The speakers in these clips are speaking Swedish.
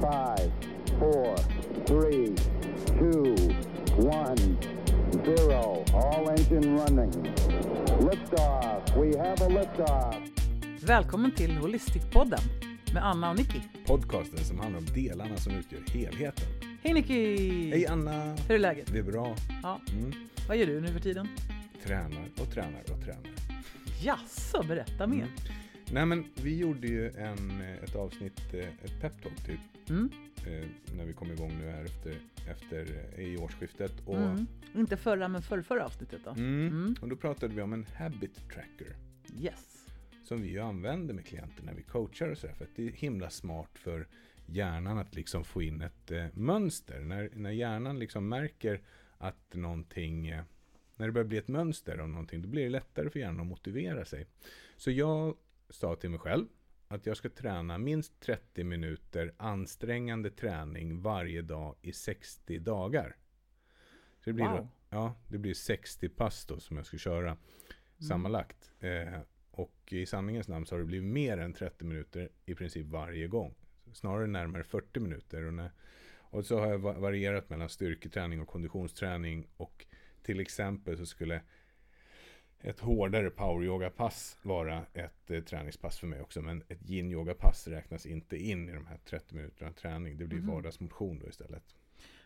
Five, four, three, two, one, zero. All engine running. Liftoff. We have a liftoff. Välkommen till Holistic-podden med Anna och Nicky. Podcasten som handlar om delarna som utgör helheten. Hej Nicky! Hej Anna! Hur är läget? Det är bra. Ja. Mm. Vad gör du nu för tiden? Tränar och tränar och tränar. Jaså, berätta mer. Mm. Nej men vi gjorde ju en, ett avsnitt, eh, ett peptalk typ, Mm. eh, när vi kom igång nu här efter, efter eh, i årsskiftet. Och, Mm. Inte förra, men förra, förra avsnittet då? Mm. Mm. och då pratade vi om en habit tracker. Yes. Som vi ju använder med klienter när vi coachar och sådär. För att det är himla smart för hjärnan att liksom få in ett eh, mönster. När, när hjärnan liksom märker att någonting, eh, när det börjar bli ett mönster av någonting, då blir det lättare för hjärnan att motivera sig. Så jag sa till mig själv att jag ska träna minst 30 minuter ansträngande träning varje dag i 60 dagar. Så det blir, Wow. ja, det blir 60 pass då som jag ska köra sammanlagt. Eh, och i sanningens namn så har det blivit mer än 30 minuter i princip varje gång. Snarare närmare 40 minuter. Och, när, och så har jag va- varierat mellan styrketräning och konditionsträning. Och till exempel så skulle ett hårdare power-yoga-pass vara ett eh, träningspass för mig också. Men ett yin-yoga-pass räknas inte in i de här 30 minuterna träning. Det blir Mhm. vardagsmotion då istället.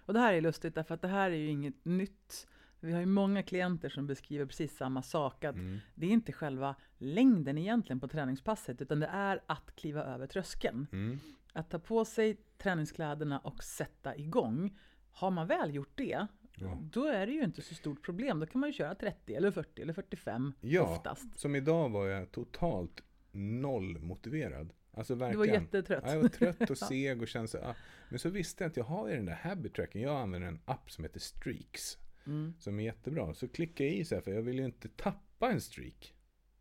Och det här är lustigt därför att det här är ju inget nytt. Vi har ju många klienter som beskriver precis samma sak. Att Mm. Det är inte själva längden egentligen på träningspasset utan det är att kliva över tröskeln. Mm. Att ta på sig träningskläderna och sätta igång. Har man väl gjort det, Ja. då är det ju inte så stort problem. Då kan man ju köra 30 eller 40 eller 45 Ja, oftast. som idag var jag totalt noll motiverad. Alltså Du var jättetrött. Ja, jag var trött och seg och kände ah. Men så visste jag att jag har ju den där habit tracken. Jag använder en app som heter Streaks. Mm. Som är jättebra. Så klickade jag i så här, för jag vill ju inte tappa en streak.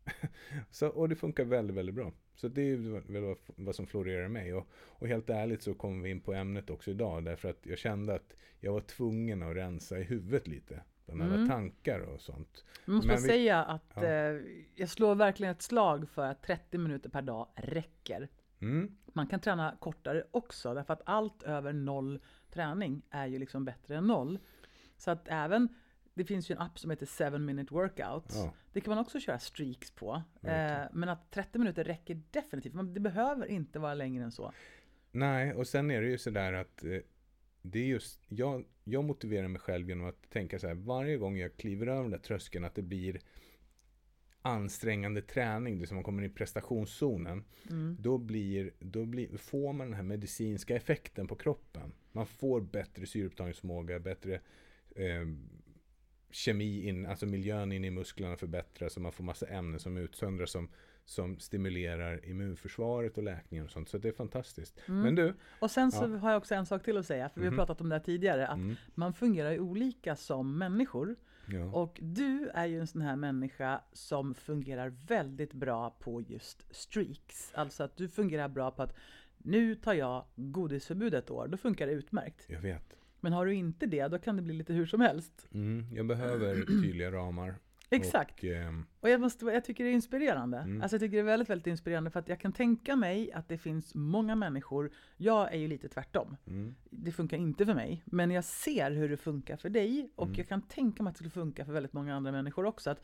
så, och det funkar väldigt, väldigt bra. Så det är väl vad, som florerar mig. Och, och helt ärligt så kom vi in på ämnet också idag. Därför att jag kände att jag var tvungen att rensa i huvudet lite. Bland alla Mm. tankar och sånt. Jag måste Men vi- säga att Ja. eh, jag slår verkligen ett slag för att 30 minuter per dag räcker. Mm. Man kan träna kortare också, därför att allt över noll träning är ju liksom bättre än noll. Så att även, det finns ju en app som heter 7 minute workout. Ja. Det kan man också köra streaks på. Eh, men att 30 minuter räcker definitivt. Men det behöver inte vara längre än så. Nej, och sen är det ju sådär att eh, det är just, jag, jag motiverar mig själv genom att tänka så här, varje gång jag kliver över den där tröskeln, att det blir ansträngande träning, det som man kommer in i prestationszonen, Mm. då, blir, då blir, får man den här medicinska effekten på kroppen. Man får bättre syreupptagningsförmåga, bättre eh, kemi, in, alltså miljön in i musklerna förbättras och man får massa ämnen som utsöndras som, som stimulerar immunförsvaret och läkningen och sånt. Så det är fantastiskt. Men du, Och sen så Ja. har jag också en sak till att säga, för vi har Mhm. pratat om det här tidigare, att Mm. man fungerar ju olika som människor. ja. Och du är ju en sån här människa som fungerar väldigt bra på just streaks. Alltså att du fungerar bra på att nu tar jag godisförbud ett år, då funkar det utmärkt. jag vet. Men har du inte det, då kan det bli lite hur som helst. Mm, jag behöver tydliga ramar. Exakt. Och, ehm, Och jag, måste, jag tycker det är inspirerande. Mm. Alltså jag tycker det är väldigt, väldigt inspirerande för att jag kan tänka mig att det finns många människor, jag är ju lite tvärtom. mm, Det funkar inte för mig, men jag ser hur det funkar för dig och Mm. jag kan tänka mig att det skulle funka för väldigt många andra människor också. Att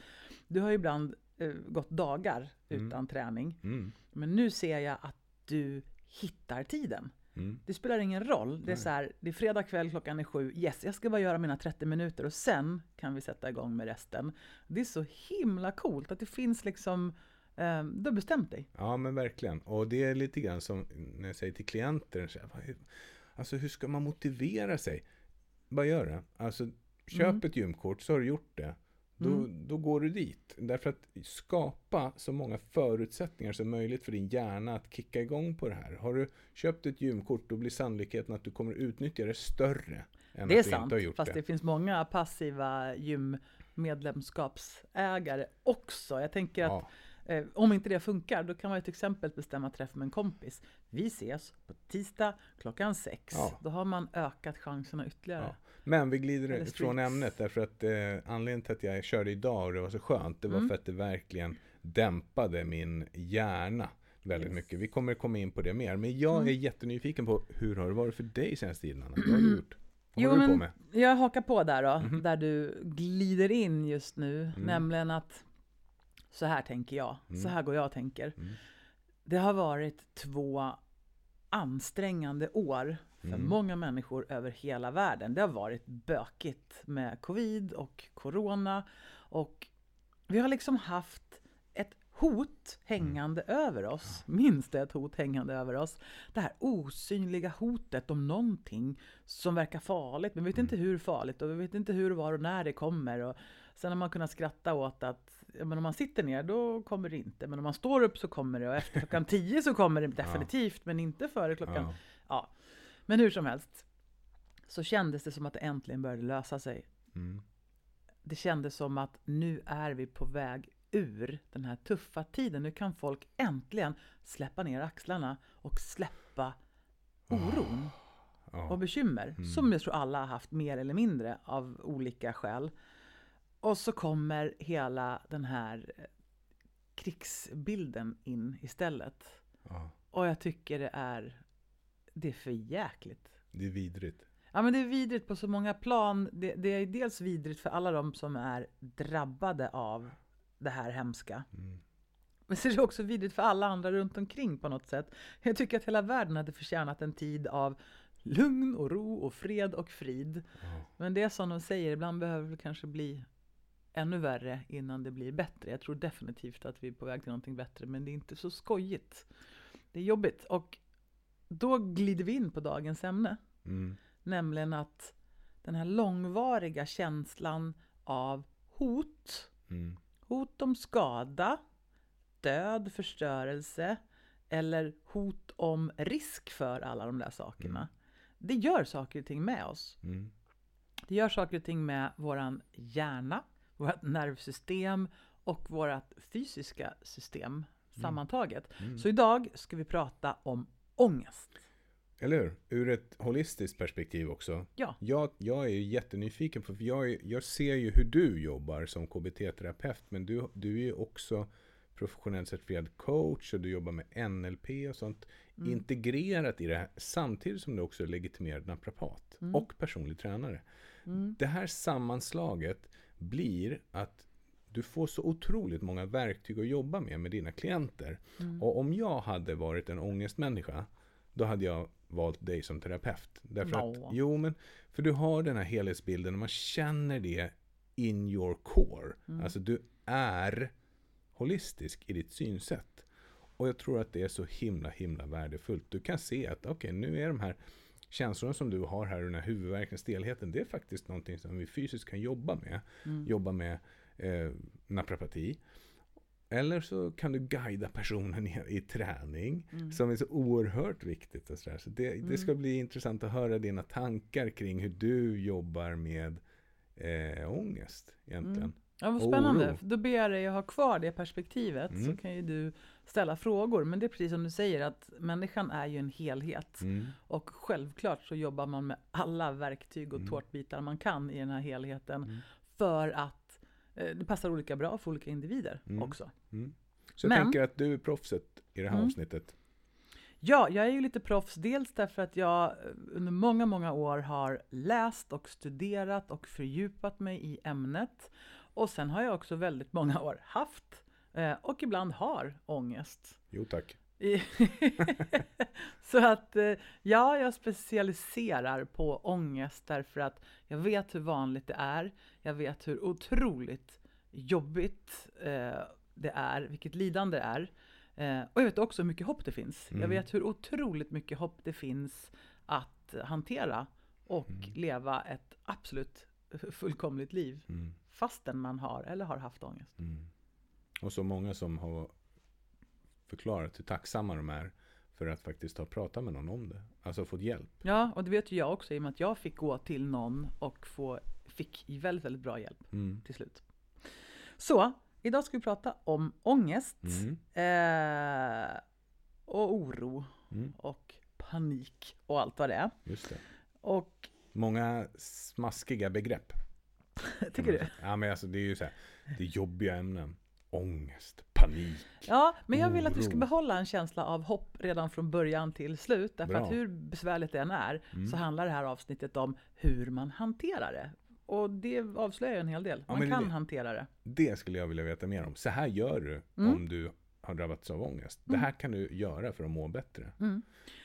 du har ju ibland eh, gått dagar Mm. utan träning, mm, men nu ser jag att du hittar tiden. Mm. Det spelar ingen roll. Det är så här, det är fredag kväll, klockan är sju. Yes, jag ska bara göra mina 30 minuter och sen kan vi sätta igång med resten. Det är så himla coolt att det finns liksom, eh, du har bestämt dig. Ja men verkligen. Och det är lite grann som när jag säger till klienter. Så här, alltså hur ska man motivera sig? Bara gör det. Alltså köp Mm. ett gymkort så har du gjort det. Då, då går du dit. Därför att skapa så många förutsättningar som möjligt för din hjärna att kicka igång på det här. Har du köpt ett gymkort då blir sannolikheten att du kommer utnyttja det större. Än Det är att du sant, inte har gjort fast det. det. finns många passiva gymmedlemskapsägare också. Jag tänker att Ja, eh, om inte det funkar, då kan man till exempel bestämma träff med en kompis. Vi ses på tisdag klockan sex. Ja. Då har man ökat chanserna ytterligare. Ja. Men vi glider från ämnet därför att eh, anledningen till att jag körde idag och det var så skönt, det var Mm. för att det verkligen dämpade min hjärna. väldigt Yes. mycket. Vi kommer komma in på det mer. Men jag Mm. är jättenyfiken på hur har det varit för dig senaste tiden Anna? Vad har du gjort? Vad Jo, du på men- med? Jag hakar på där då, Mhm. där du glider in just nu, Mm. nämligen att så här tänker jag, Mm. så här går jag och tänker. Mm. Det har varit två ansträngande år för Mm. många människor över hela världen. Det har varit bökigt med covid och corona och vi har liksom haft ett hot hängande över oss, minst ett hot hängande över oss. Det här osynliga hotet om någonting som verkar farligt, men vi vet inte hur farligt och vi vet inte hur, var och när det kommer. Och sen har man kunnat skratta åt att men om man sitter ner då kommer det inte, men om man står upp så kommer det och efter klockan tio så kommer det definitivt, men inte före klockan Ja. Ja, men hur som helst så kändes det som att det äntligen började lösa sig. Mm. Det kändes som att nu är vi på väg ur den här tuffa tiden. Nu kan folk äntligen släppa ner axlarna och släppa oron och Ja. bekymmer som jag tror alla har haft mer eller mindre av olika skäl. Och så kommer hela den här eh, krigsbilden in istället. ja. Och jag tycker det är, det är för jäkligt. Det är vidrigt. Ja men det är vidrigt på så många plan. Det, det är dels vidrigt för alla de som är drabbade av det här hemska. Mm. Men så är det också vidrigt för alla andra runt omkring på något sätt. Jag tycker att hela världen hade förtjänat en tid av lugn och ro och fred och frid. Ja. Men det är som de säger, ibland behöver det kanske bli ännu värre innan det blir bättre. Jag tror definitivt att vi är på väg till någonting bättre, men det är inte så skojigt. Det är jobbigt. Och då glider vi in på dagens ämne. Mm. Nämligen att den här långvariga känslan av hot, Mm. hot om skada, död, förstörelse eller hot om risk för alla de där sakerna. Mm. Det gör saker och ting med oss. Mm. Det gör saker och ting med våran hjärna, vårt nervsystem och vårt fysiska system sammantaget. Mm. Så idag ska vi prata om ångest. Eller hur? Ur ett holistiskt perspektiv också. Ja. Jag, jag är ju jättenyfiken för jag, är- jag ser ju hur du jobbar som KBT-terapeut, men du, du är ju också professionellt certifierad coach och du jobbar med NLP och sånt Mm. integrerat i det här, samtidigt som du också är legitimerad naprapat Mm. och personlig tränare. Det här sammanslaget blir att du får så otroligt många verktyg att jobba med med dina klienter. Mm. Och om jag hade varit en ångestmänniska, då hade jag valt dig som terapeut. Därför Nå. att, jo men, för du har den här helhetsbilden och man känner det in your core. Mm. Alltså du är holistisk i ditt synsätt. Och jag tror att det är så himla, himla värdefullt. Du kan se att okej, nu är de här känslorna som du har här, den här huvudvärken, stelheten, det är faktiskt någonting som vi fysiskt kan jobba med. Mm. Jobba med eh, naprapati. Eller så kan du guida personen i, i träning, Mm. som är så oerhört viktigt. Och så där. så det, det ska bli intressant att höra dina tankar kring hur du jobbar med eh, ångest egentligen. Mm. Ja, vad spännande. oro. Då ber jag dig att ha kvar det perspektivet så Mm. kan ju du ställa frågor. Men det är precis som du säger att människan är ju en helhet. Mm. Och självklart så jobbar man med alla verktyg och Mm. tårtbitar man kan i den här helheten. Mm. För att det passar olika bra för olika individer Mm. också. Mm. Så jag Men- tänker att du är proffset i det här Mm. avsnittet. Ja, jag är ju lite proffs. Dels därför att jag eh, under många, många år har läst och studerat och fördjupat mig i ämnet. Och sen har jag också väldigt många år haft eh, och ibland har ångest. Jo tack. Så att eh, ja, jag specialiserar på ångest därför att jag vet hur vanligt det är. Jag vet hur otroligt jobbigt eh, det är, vilket lidande det är. Eh, och jag vet också hur mycket hopp det finns. Jag Mm. vet hur otroligt mycket hopp det finns att hantera och Mm. leva ett absolut fullkomligt liv Mm. fastän man har eller har haft ångest. Mm. Och så många som har förklarat hur tacksamma de är för att faktiskt ha pratat med någon om det. Alltså fått hjälp. Ja, och det vet ju jag också i och med att jag fick gå till någon och få, fick väldigt, väldigt bra hjälp Mm. till slut. Så, idag ska vi prata om ångest Mm. eh, och oro Mm. och panik och allt vad det är. Just det. Och Många smaskiga begrepp. tycker du? Ja men alltså det är ju så här. Det är jobbiga ämnen. Ångest, panik. Ja, men jag vill att vi ska Oro. behålla en känsla av hopp redan från början till slut. Därför Bra. att hur besvärligt det än är Mm. så handlar det här avsnittet om hur man hanterar det. Och det avslöjar ju en hel del. Ja, Man men kan det- hantera det. Det skulle jag vilja veta mer om. Så här gör du Mm. om du har drabbats av ångest. Det här kan du göra för att må bättre. Mm.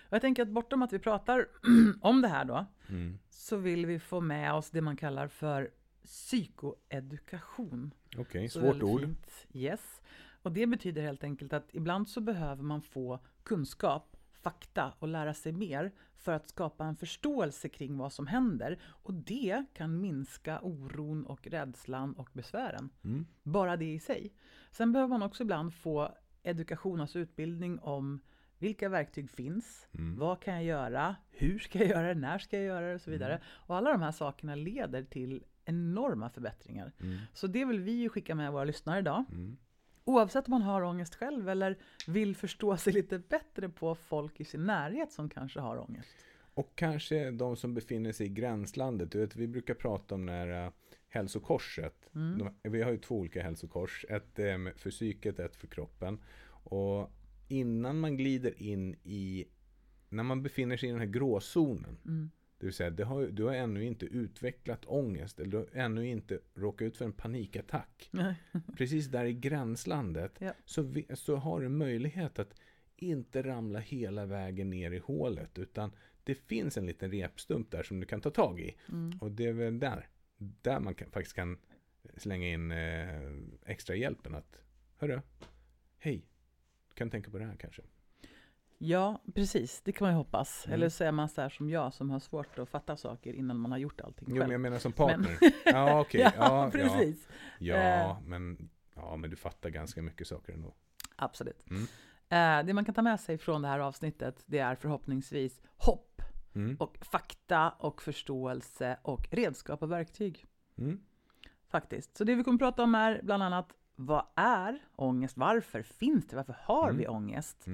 Och jag tänker att bortom att vi pratar om det här då, Mm. så vill vi få med oss det man kallar för psykoedukation. Okej, Så svårt ord. Fint. Yes. Och det betyder helt enkelt att ibland så behöver man få kunskap, fakta och lära sig mer för att skapa en förståelse kring vad som händer. Och det kan minska oron och rädslan och besvären. Mm. Bara det i sig. Sen behöver man också ibland få edukation, alltså utbildning om vilka verktyg finns, Mm. vad kan jag göra, hur ska jag göra det, när ska jag göra det och så vidare. Och alla de här sakerna leder till enorma förbättringar. Mm. Så det vill vi ju skicka med våra lyssnare idag. Mm. Oavsett om man har ångest själv eller vill förstå sig lite bättre på folk i sin närhet som kanske har ångest. Och kanske de som befinner sig i gränslandet. Du vet, vi brukar prata om nära hälsokorset. Mm. De, vi har ju två olika hälsokors. Ett eh, för psyket, ett för kroppen. Och innan man glider in i, när man befinner sig i den här gråzonen. Mm. Det vill säga, det har, du har ännu inte utvecklat ångest. Eller du har ännu inte råkat ut för en panikattack. Nej. Precis där i gränslandet. Ja. Så, vi, så har du möjlighet att inte ramla hela vägen ner i hålet. Utan det finns en liten repstump där som du kan ta tag i. Mm. Och det är väl där, där man kan, faktiskt kan slänga in eh, extra hjälpen att Hörru, hej, du kan tänka på det här kanske. Ja, precis. Det kan man ju hoppas. Mm. Eller så är man så här som jag som har svårt att fatta saker innan man har gjort allting Jo, själv. men jag menar som partner. Men- Ja, okej. ja, Ja, precis. Ja, Eh. ja, men, ja, men du fattar ganska mycket saker ändå. Absolut. Mm. Eh, det man kan ta med sig från det här avsnittet, det är förhoppningsvis hopp Mm. och fakta och förståelse och redskap och verktyg. Mm. Faktiskt. Så det vi kommer att prata om är bland annat vad är ångest? Varför finns det? Varför har Mm. vi ångest?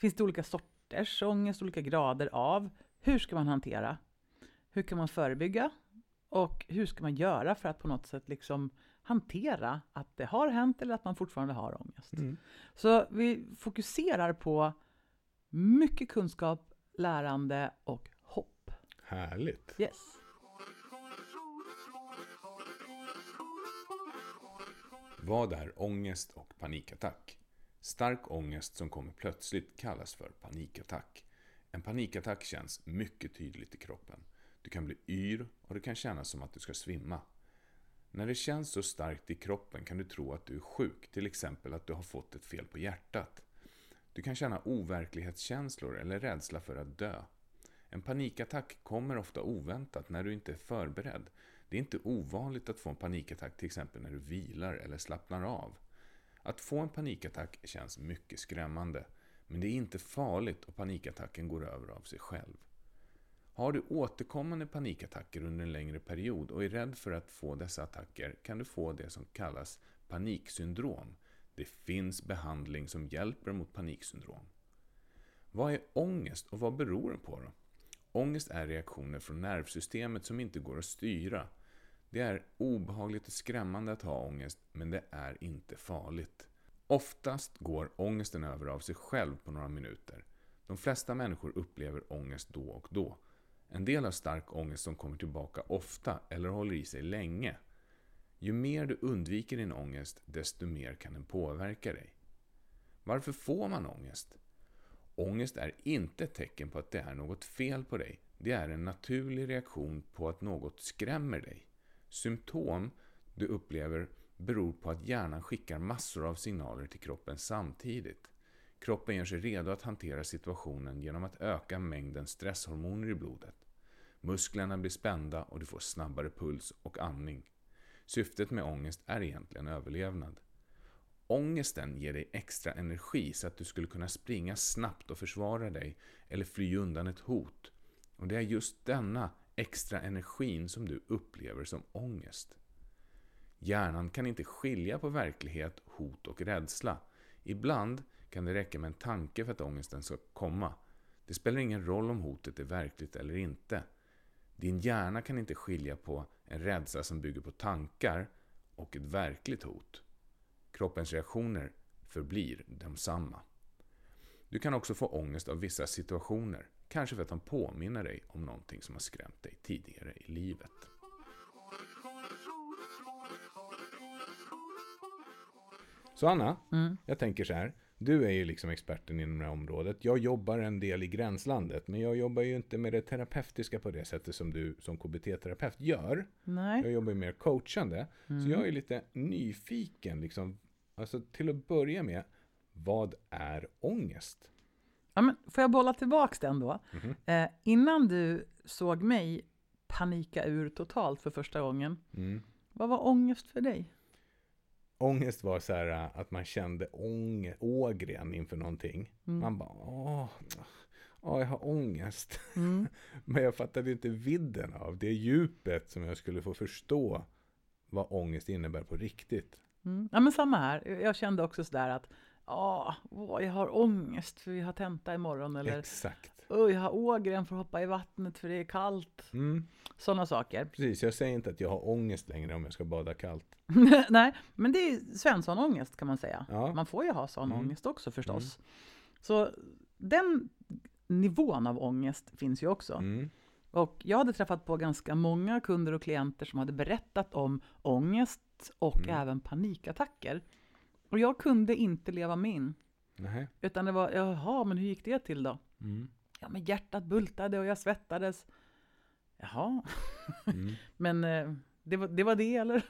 Finns det olika sorters ångest, olika grader av? Hur ska man hantera? Hur kan man förebygga? Och hur ska man göra för att på något sätt liksom hantera att det har hänt eller att man fortfarande har ångest? Mm. Så vi fokuserar på mycket kunskap, lärande och hopp. Härligt. Yes. Vad är ångest och panikattack? Stark ångest som kommer plötsligt kallas för panikattack. En panikattack känns mycket tydligt i kroppen. Du kan bli yr och det kan kännas som att du ska svimma. När det känns så starkt i kroppen kan du tro att du är sjuk, till exempel att du har fått ett fel på hjärtat. Du kan känna overklighetskänslor eller rädsla för att dö. En panikattack kommer ofta oväntat när du inte är förberedd. Det är inte ovanligt att få en panikattack till exempel när du vilar eller slappnar av. Att få en panikattack känns mycket skrämmande, men det är inte farligt och panikattacken går över av sig själv. Har du återkommande panikattacker under en längre period och är rädd för att få dessa attacker kan du få det som kallas paniksyndrom. Det finns behandling som hjälper mot paniksyndrom. Vad är ångest och vad beror den på då? Ångest är reaktioner från nervsystemet som inte går att styra. Det är obehagligt och skrämmande att ha ångest, men det är inte farligt. Oftast går ångesten över av sig själv på några minuter. De flesta människor upplever ångest då och då. En del har stark ångest som kommer tillbaka ofta eller håller i sig länge. Ju mer du undviker din ångest, desto mer kan den påverka dig. Varför får man ångest? Ångest är inte ett tecken på att det är något fel på dig. Det är en naturlig reaktion på att något skrämmer dig. Symptom du upplever beror på att hjärnan skickar massor av signaler till kroppen samtidigt. Kroppen gör sig redo att hantera situationen genom att öka mängden stresshormoner i blodet. Musklerna blir spända och du får snabbare puls och andning. Syftet med ångest är egentligen överlevnad. Ångesten ger dig extra energi så att du skulle kunna springa snabbt och försvara dig eller fly undan ett hot. Och det är just denna extra energin som du upplever som ångest. Hjärnan kan inte skilja på verklighet, hot och rädsla. Ibland kan det räcka med en tanke för att ångesten ska komma. Det spelar ingen roll om hotet är verkligt eller inte. Din hjärna kan inte skilja på en rädsla som bygger på tankar och ett verkligt hot. Kroppens reaktioner förblir densamma. Du kan också få ångest av vissa situationer, kanske för att de påminner dig om någonting som har skrämt dig tidigare i livet. Så Anna, Mm. jag tänker så här. Du är ju liksom experten inom det här området. Jag jobbar en del i gränslandet, men jag jobbar ju inte med det terapeutiska på det sättet som du som KBT-terapeut gör. Nej. Jag jobbar ju mer coachande. Mm. Så jag är lite nyfiken, liksom. Alltså till att börja med, vad är ångest? Ja, men får jag bolla tillbaks den då? Mhm. Eh, innan du såg mig panika ur totalt för första gången, Mm. vad var ångest för dig? Ångest var så här äh, att man kände ånge, ågren inför någonting. Mm. Man bara, åh, åh, jag har ångest. Mm. Men jag fattade inte vidden av det djupet som jag skulle få förstå vad ångest innebär på riktigt. Mm. Ja, men samma här. Jag kände också sådär att åh, åh, jag har ångest för vi har tenta imorgon. Eller Exakt. åh, jag har ågren för att hoppa i vattnet för det är kallt. Mm, Sådana saker. precis, jag säger inte att jag har ångest längre om jag ska bada kallt. Nej, men det är Svensson-ångest kan man säga. Ja. Man får ju ha sån Mm. ångest också förstås. Så den nivån av ångest finns ju också. Mm. Och jag hade träffat på ganska många kunder och klienter som hade berättat om ångest och Mm. även panikattacker. Och jag kunde inte leva mig in. Nej. Utan det var, jaha, men hur gick det till då? Mm. Ja, men hjärtat bultade och jag svettades. Jaha, Mm. men eh, det var, det var det eller?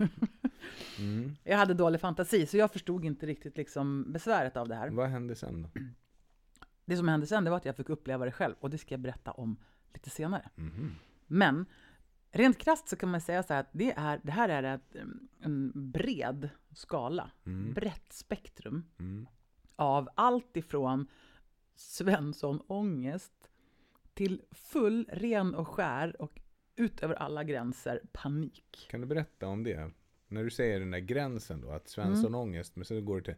Mm. Jag hade dålig fantasi, så jag förstod inte riktigt liksom besväret av det här. Vad hände sen då? Det som hände sen det var att jag fick uppleva det själv och det ska jag berätta om lite senare. Mhm. Men rent krasst så kan man säga så här att det, är, det här är ett, mm, en bred skala, Mm. brett spektrum Mm. av allt ifrån Svensson-ångest till full, ren och skär och utöver alla gränser panik. Kan du berätta om det? När du säger den där gränsen då, att Svensson-ångest, men så går det till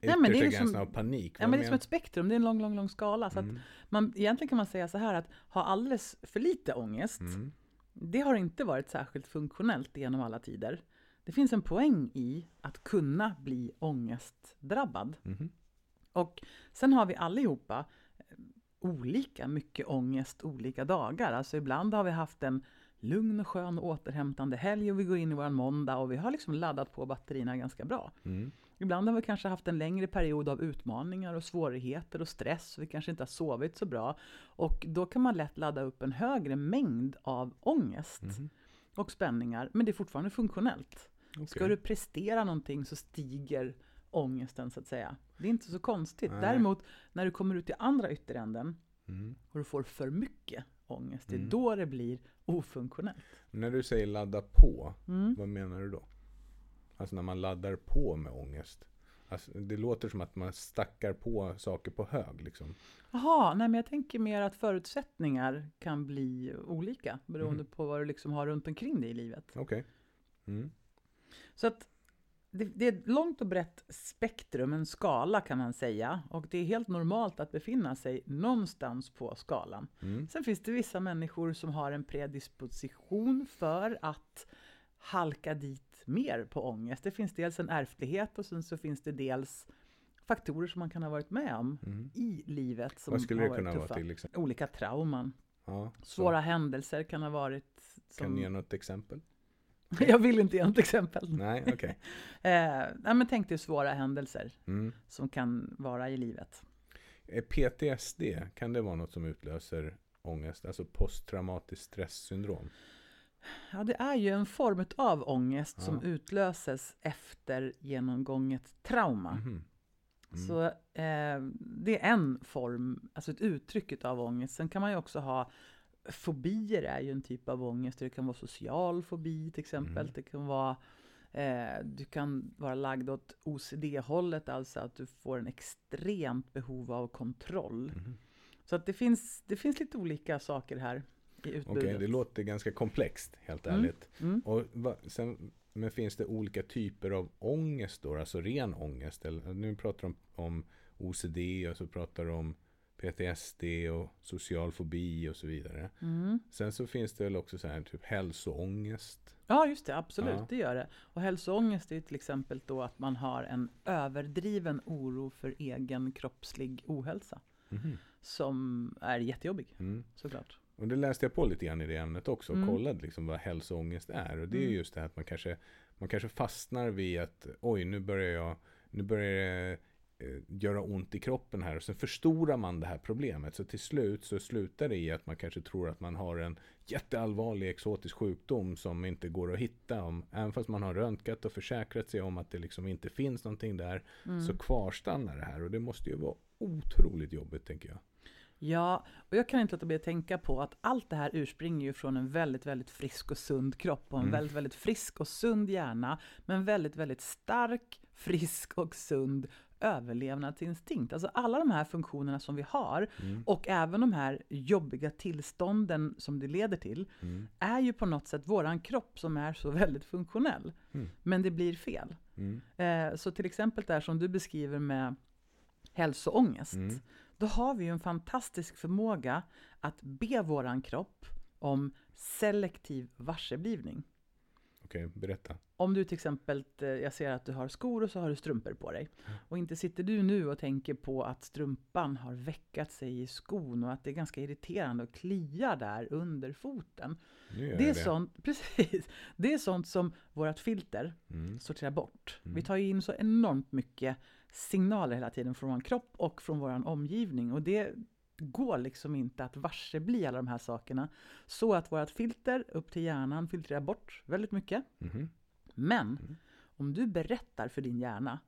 Nej, men det är ju gränsen som- av panik. Ja, men det är som ett spektrum, det är en lång, lång, lång skala. Så att Mm. man, egentligen kan man säga så här att ha alldeles för lite ångest, Mm. Det har inte varit särskilt funktionellt genom alla tider. Det finns en poäng i att kunna bli ångestdrabbad. Mhm. Och sen har vi allihopa eh, olika mycket ångest olika dagar. Alltså ibland har vi haft en lugn och skön och återhämtande helg och vi går in i vår måndag och vi har liksom laddat på batterierna ganska bra. Mm. Ibland har vi kanske haft en längre period av utmaningar och svårigheter och stress. Vi kanske inte har sovit så bra. Och då kan man lätt ladda upp en högre mängd av ångest Mhm. och spänningar. Men det är fortfarande funktionellt. Ska Okej. du prestera någonting så stiger ångesten så att säga. Det är inte så konstigt. Nej. Däremot när du kommer ut i andra ytteränden Mm. och du får för mycket ångest, det är Mm. då det blir ofunktionellt. När du säger ladda på, Mm. vad menar du då? Alltså när man laddar på med ångest. Alltså, det låter som att man stackar på saker på hög liksom. Jaha, nej men jag tänker mer att förutsättningar kan bli olika beroende Mhm. på vad du liksom har runt omkring dig i livet. Okej. Mm. Så att det, det är ett långt och brett spektrum, en skala kan man säga. Och det är helt normalt att befinna sig någonstans på skalan. Mm. Sen finns det vissa människor som har en predisposition för att halka dit mer på ångest. Det finns dels en ärftlighet och sen så finns det dels faktorer som man kan ha varit med om Mm. i livet som Vad skulle det kunna tuffa. vara till exempel? Olika trauman. Ja. Svåra händelser kan ha varit... Som... Kan du ge något exempel? Jag vill inte ge något exempel. Nej, okej. Eh, nej, men tänk dig svåra händelser Mm. som kan vara i livet. Är PTSD, kan det vara något som utlöser ångest? Alltså posttraumatiskt stresssyndrom? Ja, det är ju en form av ångest som Ja. utlöses efter genomgånget trauma. Mhm. Mm. Så eh, det är en form, alltså ett uttryck av ångest. Sen kan man ju också ha fobier är ju en typ av ångest. Det kan vara social fobi till exempel. Mm. Det kan vara eh, du kan vara lagd åt OCD-hållet, alltså att du får en extremt behov av kontroll. Mhm. Så att det finns, det finns lite olika saker här i Okej, utbudet. det låter ganska komplext, helt Mm. ärligt. Mm. Och va, sen, men finns det olika typer av ångest då? Alltså ren ångest? Eller, nu pratar du om, om OCD och så pratar du om PTSD och social fobi och så vidare. Mm. Sen så finns det väl också så här typ hälsoångest. Ja, just det. Absolut, Ja. det gör det. Och hälsoångest är ju till exempel då att man har en överdriven oro för egen kroppslig ohälsa. Mhm. Som är jättejobbig, Mm. såklart. Och det läste jag på lite grann i det ämnet också och Mm. kollade liksom vad hälsoångest är. Och det är Mm. just det här att man kanske, man kanske fastnar vid att oj, nu börjar jag, nu börjar det göra ont i kroppen här och sen förstorar man det här problemet. Så till slut så slutar det i att man kanske tror att man har en jätteallvarlig exotisk sjukdom som inte går att hitta. Om, även fast man har röntgat och försäkrat sig om att det liksom inte finns någonting där Mm. så kvarstannar det här och det måste ju vara otroligt jobbigt tänker jag. Ja, och jag kan inte låta bli att tänka på att allt det här urspringer ju från en väldigt, väldigt frisk och sund kropp och en Mm. väldigt, väldigt frisk och sund hjärna, men väldigt, väldigt stark, frisk och sund överlevnadsinstinkt. Alltså alla de här funktionerna som vi har Mm. och även de här jobbiga tillstånden som det leder till Mm. är ju på något sätt våran kropp som är så väldigt funktionell. Mm. Men det blir fel. Mm. Eh, så till exempel det här som du beskriver med hälsoångest. Mm. Då har vi ju en fantastisk förmåga att be våran kropp om selektiv varseblivning. Okej, berätta. Om du till exempel, eh, jag ser att du har skor och så har du strumpor på dig. Och inte sitter du nu och tänker på att strumpan har väckat sig i skon och att det är ganska irriterande och kliar där under foten. Nu gör Det är, det. sånt, precis, det är sånt som vårt filter Mm. sorterar bort. Mm. Vi tar ju in så enormt mycket signaler hela tiden från vår kropp och från vår omgivning. Och det går liksom inte att varsebli alla de här sakerna. Så att vårt filter upp till hjärnan filtrerar bort väldigt mycket. Mhm. Men Mm. om du berättar för din hjärna,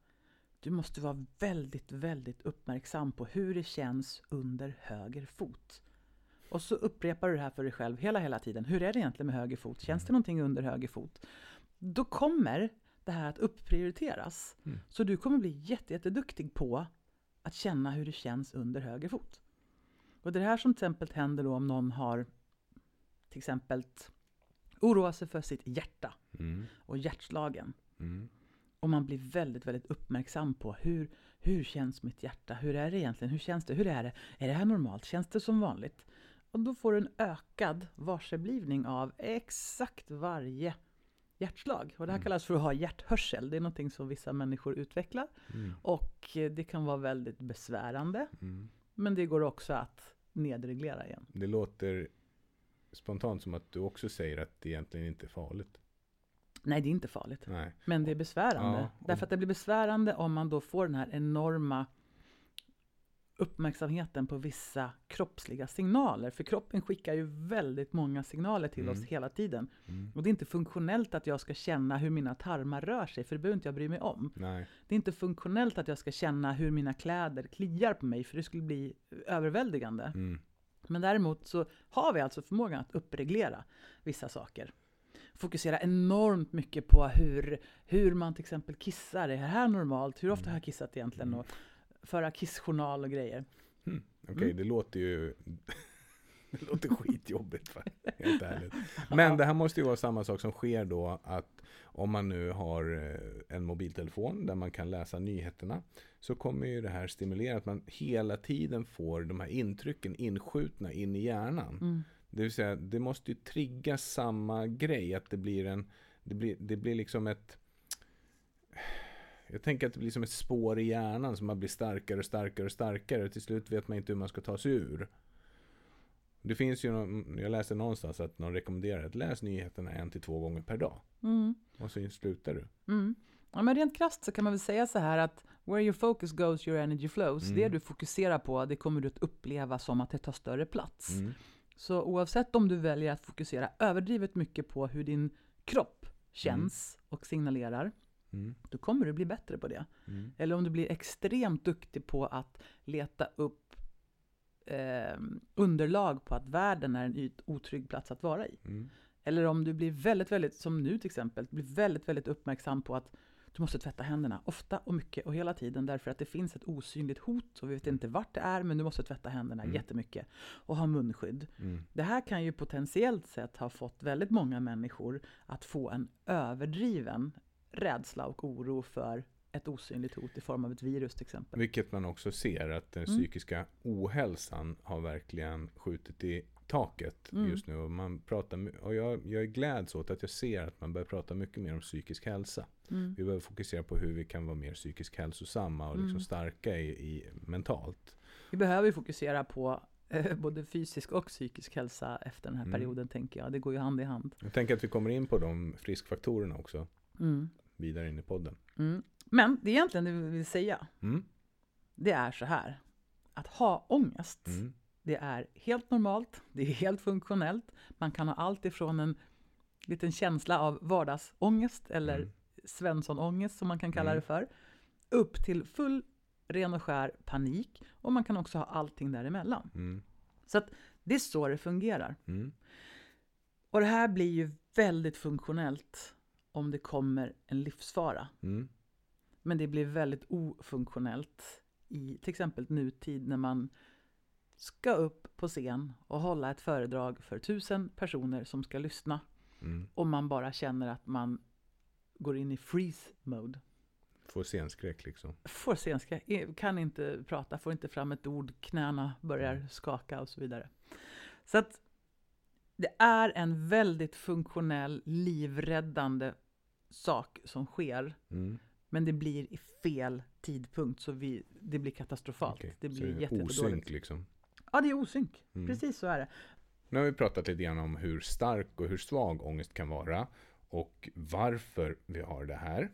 du måste vara väldigt, väldigt uppmärksam på hur det känns under höger fot. Och så upprepar du det här för dig själv hela, hela tiden. Hur är det egentligen med höger fot? Känns det någonting under höger fot? Då kommer det här att upprioriteras. Mm. Så du kommer bli jätte, jätteduktig på att känna hur det känns under höger fot. Och det är det här som till exempel händer då om någon har till exempel oroar sig för sitt hjärta Mm. och hjärtslagen. Mm. Och man blir väldigt, väldigt uppmärksam på hur, hur känns mitt hjärta? Hur är det egentligen? Hur känns det? Hur är det? Är det här normalt? Känns det som vanligt? Och då får du en ökad varseblivning av exakt varje hjärtslag. Och det här Mm. kallas för att ha hjärthörsel. Det är någonting som vissa människor utvecklar. Mm. Och det kan vara väldigt besvärande. Mm. Men det går också att nedreglera igen. Det låter spontant som att du också säger att det egentligen inte är farligt. Nej, det är inte farligt. Nej. Men det är besvärande. Ja, och- Därför att det blir besvärande om man då får den här enorma uppmärksamheten på vissa kroppsliga signaler. För kroppen skickar ju väldigt många signaler till Mm. oss hela tiden. Mm. Och det är inte funktionellt att jag ska känna hur mina tarmar rör sig, för det behöver inte jag bry mig om. Nej. Det är inte funktionellt att jag ska känna hur mina kläder kliar på mig, för det skulle bli överväldigande. Mm. Men däremot så har vi alltså förmågan att uppreglera vissa saker. Fokusera enormt mycket på hur, hur man till exempel kissar. Är det här normalt? Hur ofta har jag kissat egentligen? Och föra kissjournal och grejer. Mm. Okej, Mm. det låter ju... det låter skitjobbigt, för, helt ärligt. Men det här måste ju vara samma sak som sker då att om man nu har eh, en mobiltelefon där man kan läsa nyheterna så kommer ju det här stimulera att man hela tiden får de här intrycken inskjutna in i hjärnan. Mm. Det vill säga, det måste ju trigga samma grej. Att det blir en... Det blir, det blir liksom ett... Jag tänker att det blir som ett spår i hjärnan som man blir starkare och starkare och starkare. Och till slut vet man inte hur man ska ta sig ur. Det finns ju, någon, jag läste någonstans att någon rekommenderar att läs nyheterna en till två gånger per dag. Mm. Och så slutar du. Mm. Ja, men rent krasst så kan man väl säga så här att where your focus goes, your energy flows. Mm. Det du fokuserar på, det kommer du att uppleva som att det tar större plats. Mm. Så oavsett om du väljer att fokusera överdrivet mycket på hur din kropp känns och signalerar, Mm. då kommer du bli bättre på det. Mm. Eller om du blir extremt duktig på att leta upp eh, underlag på att världen är en otrygg plats att vara i. Mm. Eller om du blir väldigt, väldigt, som nu till exempel, blir väldigt, väldigt uppmärksam på att du måste tvätta händerna ofta och mycket och hela tiden därför att det finns ett osynligt hot och vi vet inte vart det är men du måste tvätta händerna Mm. jättemycket och ha munskydd. Mm. Det här kan ju potentiellt sett ha fått väldigt många människor att få en överdriven rädsla och oro för ett osynligt hot i form av ett virus till exempel. Vilket man också ser att den Mm. psykiska ohälsan har verkligen skjutit i taket Mm. just nu. Och, man pratar, och jag, jag gläds åt att jag ser att man börjar prata mycket mer om psykisk hälsa. Mm. Vi behöver fokusera på hur vi kan vara mer psykiskt hälsosamma och liksom Mm. starka i, i mentalt. Vi behöver fokusera på eh, både fysisk och psykisk hälsa efter den här Mm. perioden tänker jag. Det går ju hand i hand. Jag tänker att vi kommer in på de friskfaktorerna också Mm. vidare in i podden. Mm. Men det är egentligen det vi vill säga. Mm. Det är så här. Att ha ångest, Mm. det är helt normalt. Det är helt funktionellt. Man kan ha allt ifrån en liten känsla av vardagsångest eller Mm. Svenssonångest som man kan kalla Mm. det för. Upp till full ren och skär panik. Och man kan också ha allting däremellan. Mm. Så att det är så det fungerar. Mm. Och det här blir ju väldigt funktionellt om det kommer en livsfara. Mm. Men det blir väldigt ofunktionellt i till exempel nutid när man ska upp på scen och hålla ett föredrag för tusen personer som ska lyssna. Mm. Och man bara känner att man går in i freeze mode. Får scenskräck liksom. Får scenskräck, eh, kan inte prata, får inte fram ett ord, knäna börjar skaka och så vidare. Så att det är en väldigt funktionell, livräddande sak som sker. Mm. Men det blir i fel tidpunkt så vi, det blir katastrofalt. Okej. Det blir jätte, jättedåligt. osynk liksom. Ja, det är osynk. Mm. Precis så är det. Nu har vi pratat lite grann om hur stark och hur svag ångest kan vara och varför vi har det här.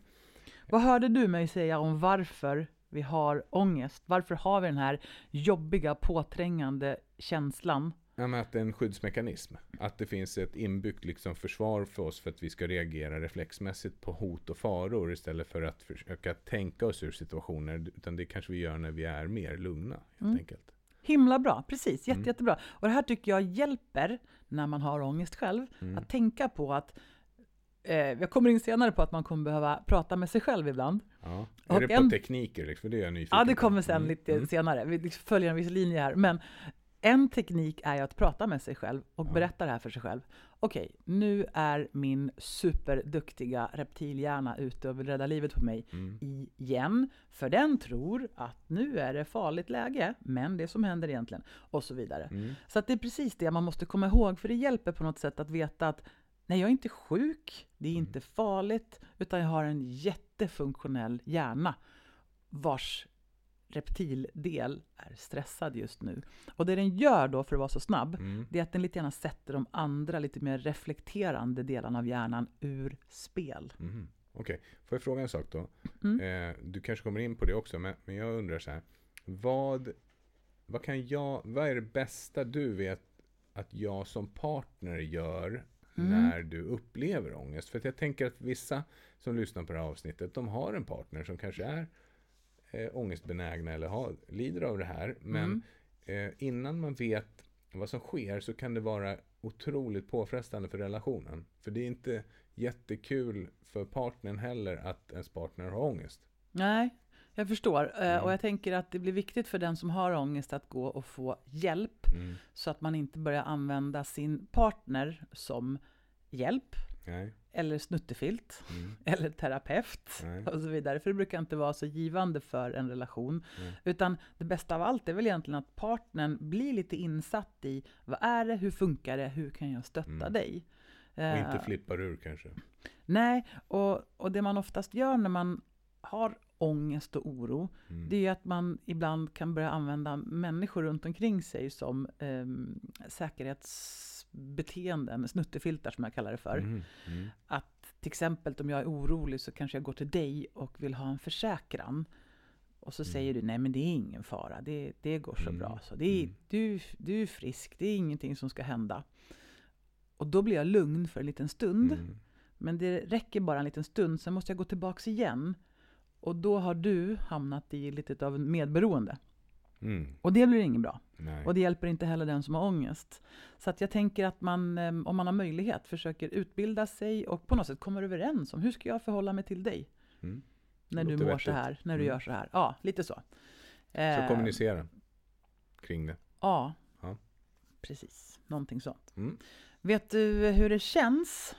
Vad hörde du mig säga om varför vi har ångest? Varför har vi den här jobbiga, påträngande känslan? Ja, men att det är en skyddsmekanism. Att det finns ett inbyggt liksom försvar för oss för att vi ska reagera reflexmässigt på hot och faror istället för att försöka tänka oss ur situationer. Utan det kanske vi gör när vi är mer lugna helt Mm. enkelt. Himla bra, precis. Jätte, Mm. Jättebra. Och det här tycker jag hjälper när man har ångest själv. Mm. Att tänka på att eh, jag kommer in senare på att man kommer behöva prata med sig själv ibland. Ja. Och är det på en- tekniker? Liksom? Det är jag nyfiken Ja, det kommer sen Mm. lite Mm. senare. Vi följer en viss linje här. Men en teknik är att prata med sig själv och berätta det här för sig själv. Okej, nu är min superduktiga reptilhjärna ute och vill rädda livet på mig Mm. igen. För den tror att nu är det farligt läge, men det som händer egentligen. Och så vidare. Mm. Så det är precis det man måste komma ihåg, för det hjälper på något sätt att veta att nej, jag är inte sjuk, det är Mm. inte farligt, utan jag har en jättefunktionell hjärna vars reptildel är stressad just nu. Och det den gör då, för att vara så snabb, Mm. det är att den lite gärna sätter de andra, lite mer reflekterande delarna av hjärnan ur spel. Mhm. Okej, får jag fråga en sak då? Mm. Eh, du kanske kommer in på det också, men, men jag undrar så här. Vad, vad, kan jag, vad är det bästa du vet att jag som partner gör Mm. när du upplever ångest? För jag tänker att vissa som lyssnar på det här avsnittet, de har en partner som kanske är eh, ångestbenägna eller har, lider av det här. Men Mm. eh, innan man vet vad som sker så kan det vara otroligt påfrestande för relationen. För det är inte jättekul för partnern heller att ens partner har ångest. Nej, jag förstår. Eh, Mm. Och jag tänker att det blir viktigt för den som har ångest att gå och få hjälp Mm. så att man inte börjar använda sin partner som hjälp Nej. eller snuttefilt Mm. eller terapeut Nej. och så vidare. För det brukar inte vara så givande för en relation. Nej. Utan det bästa av allt är väl egentligen att partnern blir lite insatt i vad är det, hur funkar det, hur kan jag stötta Mm. dig? Och Eh, inte flippar ur kanske. Nej, och, och det man oftast gör när man har ångest och oro, Mm. det är att man ibland kan börja använda människor runt omkring sig som um, säkerhetsbeteenden, snuttefiltar som jag kallar det för. Mm. Mm. Att till exempel om jag är orolig så kanske jag går till dig och vill ha en försäkran. Och så Mm. säger du, nej men det är ingen fara, det, det går så Mm. bra. Så det är, Mm. du, du är frisk, det är ingenting som ska hända. Och då blir jag lugn för en liten stund. Mm. Men det räcker bara en liten stund, sen måste jag gå tillbaks igen. Och då har du hamnat i lite av en medberoende. Mm. Och det blir inget bra. Nej. Och det hjälper inte heller den som har ångest. Så att jag tänker att man, eh, om man har möjlighet, försöker utbilda sig och på något sätt kommer överens om hur ska jag förhålla mig till dig? Mm. När du mår vettigt. så här, när du Mm. gör så här. Ja, lite så. Så Eh, kommunicera kring det. Ja, Ja. precis. Någonting sånt. Mm. Vet du hur det känns?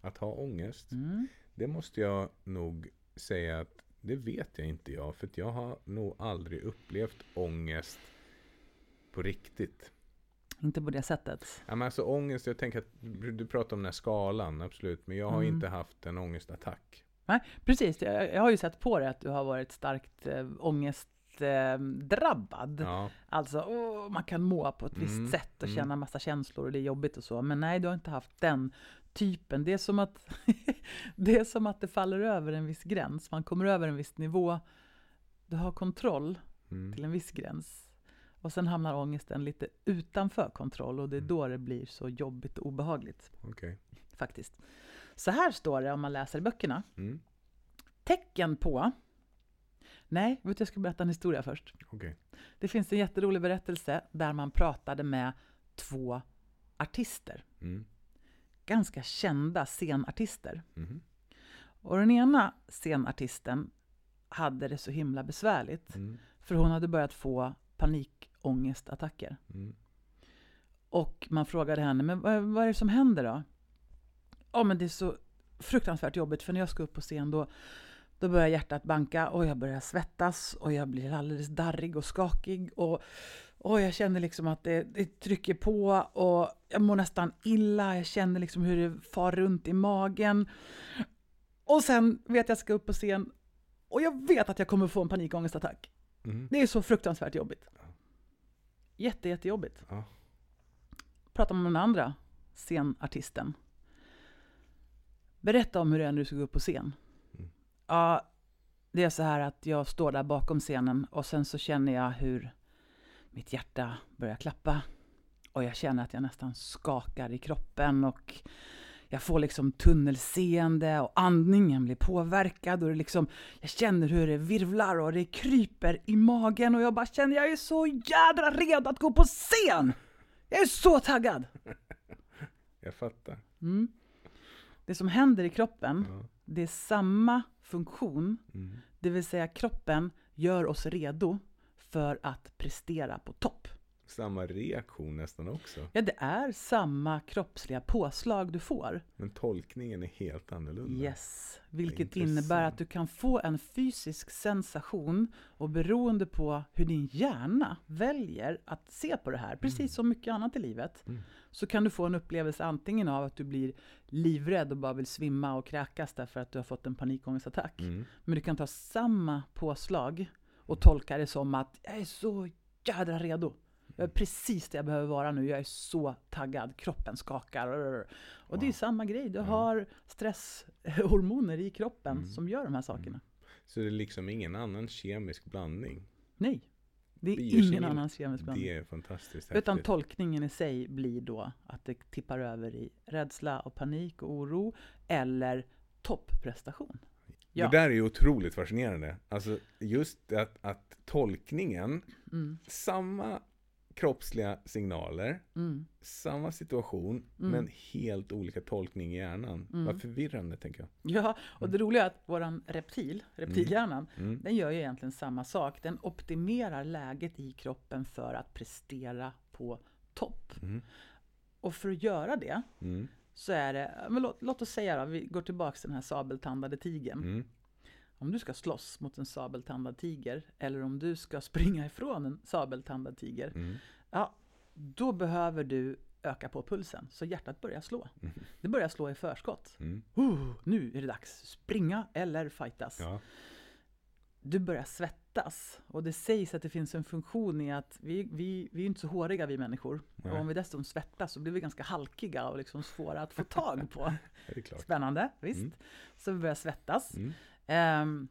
Att ha ångest, Mm. det måste jag nog säga att det vet jag inte jag. För jag har nog aldrig upplevt ångest på riktigt. Inte på det sättet. Ja, men alltså ångest, jag tänker att du pratar om den här skalan, absolut. Men jag har Mm. inte haft en ångestattack. Nej, precis. Jag, jag har ju sett på det att du har varit starkt äh, ångestdrabbad. Ja, Alltså, åh, man kan må på ett visst Mm, sätt och mm. känna massa känslor och det är jobbigt och så. Men nej, du har inte haft den typen. Det är som att det, är som att det faller över en viss gräns. Man kommer över en viss nivå. Du har kontroll mm. till en viss gräns. Och sen hamnar ångesten lite utanför kontroll och det är Mm. då det blir så jobbigt och obehagligt. okej. Faktiskt. Så här står det om man läser böckerna. Mm. Tecken på... Nej, vet du, jag ska berätta en historia först. Okej. Det finns en jätterolig berättelse där man pratade med två artister. Mm. Ganska kända scenartister. Mhm. Och den ena scenartisten hade det så himla besvärligt. Mm. För hon hade börjat få panikångestattacker. Mm. Och man frågade henne, men vad, vad är det som händer då? Ja, men det är så fruktansvärt jobbigt för när jag ska upp på scen då, då börjar hjärtat banka och jag börjar svettas och jag blir alldeles darrig och skakig och, och jag känner liksom att det, det trycker på och jag mår nästan illa. Jag känner liksom hur det far runt i magen. Och sen vet jag att jag ska upp på scen och jag vet att jag kommer få en panikångestattack. Mhm. Det är så fruktansvärt jobbigt. Jätte, jättejobbigt. Ja. Pratar man med den andra scenartisten. Berätta om hur det är när du ska gå upp på scen. Mm. Ja, det är så här att jag står där bakom scenen och sen så känner jag hur mitt hjärta börjar klappa. Och jag känner att jag nästan skakar i kroppen och jag får liksom tunnelseende och andningen blir påverkad och det liksom, jag känner hur det virvlar och det kryper i magen och jag bara känner jag är så jädra redo att gå på scen! Jag är så taggad! Jag fattar. Mm. Det som händer i kroppen, Ja. det är samma funktion, Mm. det vill säga kroppen gör oss redo för att prestera på topp. Samma reaktion nästan också. Ja, det är samma kroppsliga påslag du får. Men tolkningen är helt annorlunda. Yes, vilket innebär att du kan få en fysisk sensation och beroende på hur din hjärna väljer att se på det här, precis som mycket annat i livet, Mm. så kan du få en upplevelse antingen av att du blir livrädd och bara vill svimma och kräkas därför att du har fått en panikångestattack. Mm. Men du kan ta samma påslag och tolka det som att jag är så jädra redo. Jag är precis det jag behöver vara nu. Jag är så taggad. Kroppen skakar. Och det är samma grej. Du har stresshormoner i kroppen Mm. som gör de här sakerna. Så det är liksom ingen annan kemisk blandning. Nej, det är Biokemi, ingen annan kemisk blandning. Det är fantastiskt Utan häftigt. tolkningen i sig blir då att det tippar över i rädsla och panik och oro eller topprestation. Ja. Det där är ju otroligt fascinerande. Alltså just att, att tolkningen, Mm, samma kroppsliga signaler, mm. samma situation, Mm. men helt olika tolkning i hjärnan. Mm. Vad förvirrande tänker jag. Ja, och det roliga är att våran reptil, reptilhjärnan, Mm. den gör ju egentligen samma sak. Den optimerar läget i kroppen för att prestera på topp. Mm. Och för att göra det Mm. Så är det, men låt, låt oss säga då, vi går tillbaka till den här sabeltandade tigern. Mm. Om du ska slåss mot en sabeltandad tiger eller om du ska springa ifrån en sabeltandad tiger, Mm. ja, då behöver du öka på pulsen så hjärtat börjar slå. Mm. Det börjar slå i förskott. Mm. Uh, nu är det dags. Springa eller fightas. Ja. Du börjar svettas. Och det sägs att det finns en funktion i att vi, vi, vi är inte så håriga vi människor. Nej. Och om vi dessutom svettas så blir vi ganska halkiga och liksom svåra att få tag på. Spännande, visst. Mm. Så vi börjar svettas. Mm. Ehm,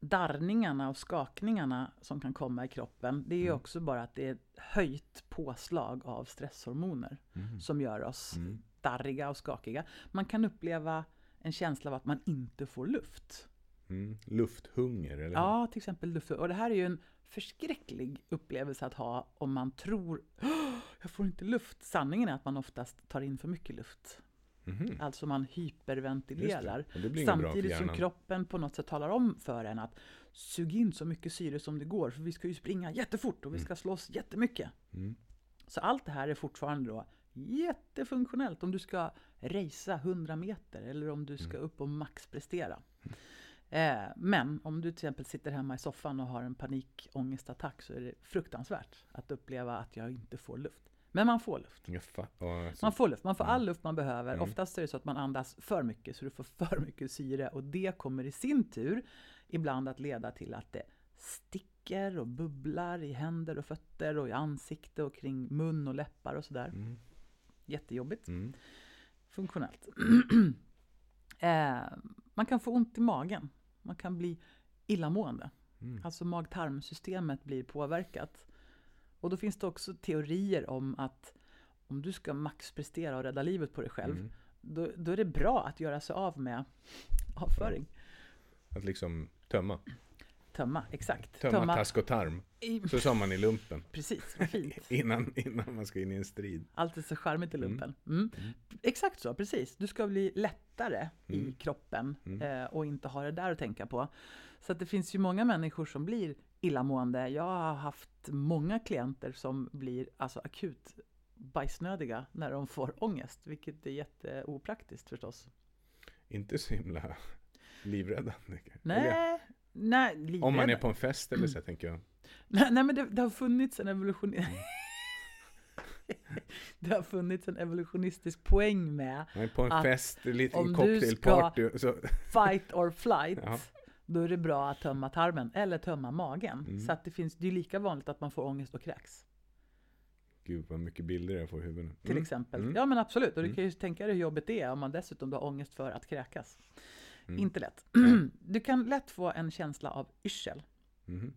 darrningarna och skakningarna som kan komma i kroppen, det är Mm. också bara att det är höjt påslag av stresshormoner Mm. som gör oss Mm. darriga och skakiga. Man kan uppleva en känsla av att man inte får luft. Mm. Lufthunger eller? Ja, till exempel luft. Och det här är ju en förskräcklig upplevelse att ha om man tror "Åh, jag får inte luft. Sanningen är att man oftast tar in för mycket luft. Mhm. Alltså man hyperventilerar. Samtidigt som kroppen på något sätt talar om för en att sug in så mycket syre som det går för vi ska ju springa jättefort och vi ska slåss jättemycket. Mm. Så allt det här är fortfarande då jättefunktionellt om du ska racea 100 meter eller om du ska Mm. upp och maxprestera. Eh, men om du till exempel sitter hemma i soffan och har en panikångestattack så är det fruktansvärt att uppleva att jag inte får luft. Men man får luft. Man får luft, man får all Mm. luft man behöver. Mm. Oftast är det så att man andas för mycket, så du får för mycket syre. Och det kommer i sin tur ibland att leda till att det sticker och bubblar i händer och fötter och i ansikte och kring mun och läppar och sådär. Mm. Jättejobbigt. Mm. Funktionellt. eh, man kan få ont i magen. Man kan bli illamående. Mm. Alltså mag-tarmsystemet blir påverkat. Och då finns det också teorier om att om du ska maxprestera och rädda livet på dig själv, Mm. då, då är det bra att göra sig av med avföring. Att liksom tömma. Tömma, exakt. Tömma, task och tarm. i, Så sa man i lumpen. Precis, fint. Innan, innan man ska in i en strid. Allt är så charmigt i Mm. lumpen. Mm. Exakt så, precis. Du ska bli lättare i Mm. kroppen Mm. eh, och inte ha det där att tänka på. Så att det finns ju många människor som blir illamående. Jag har haft många klienter som blir alltså akut bajsnödiga när de får ångest, vilket är jätteopraktiskt förstås. Inte så himla livräddande. Nej, nej, livrädda. Om man är på en fest eller så, tänker jag. Nej, nej men det, det har funnits en evolution... Mm. det har funnits en evolutionistisk poäng med är på en Att fest, lite om du cocktailparty. Så, fight or flight. Ja. Då är det bra att tömma tarmen eller tömma magen. Mm. Så att det finns, det är lika vanligt att man får ångest och kräks. gud vad mycket bilder jag får i huvudet. Till Mm. exempel. Mm. Ja men absolut. Och du Mm. kan ju tänka dig hur jobbigt det är om man dessutom har ångest för att kräkas. Mm. Inte lätt. Du kan lätt få en känsla av yrsel. Mhm.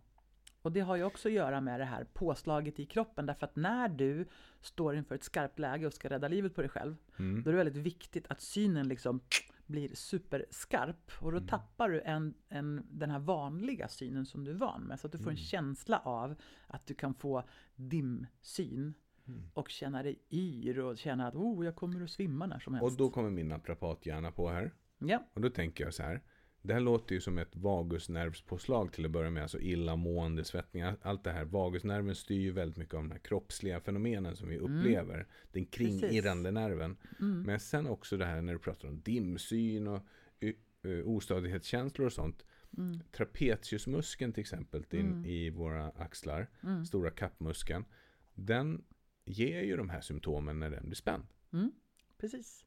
Och det har ju också att göra med det här påslaget i kroppen. Därför att när du står inför ett skarpt läge och ska rädda livet på dig själv. Mm. Då är det väldigt viktigt att synen liksom blir superskarp. Och då Mm. tappar du en, en, den här vanliga synen som du är van med. Så att du får en Mm. känsla av att du kan få dimsyn. Mm. Och känna dig yr och känna att oh, jag kommer att svimma när som helst. Och då kommer min naprapathjärna på här. Ja, Och då tänker jag så här. Det här låter ju som ett vagusnervspåslag till att börja med. Alltså illamående, svettningar, allt det här. Vagusnerven styr ju väldigt mycket av de här kroppsliga fenomenen som vi upplever. Den kringirrande nerven. mm. Men sen också det här när du pratar om dimsyn och y- ö, ostadighetskänslor och sånt. Mm. Trapeziusmuskeln till exempel Mm. i våra axlar, Mm. stora kappmuskeln. Den ger ju de här symptomen när den blir spänd. Mm. Precis.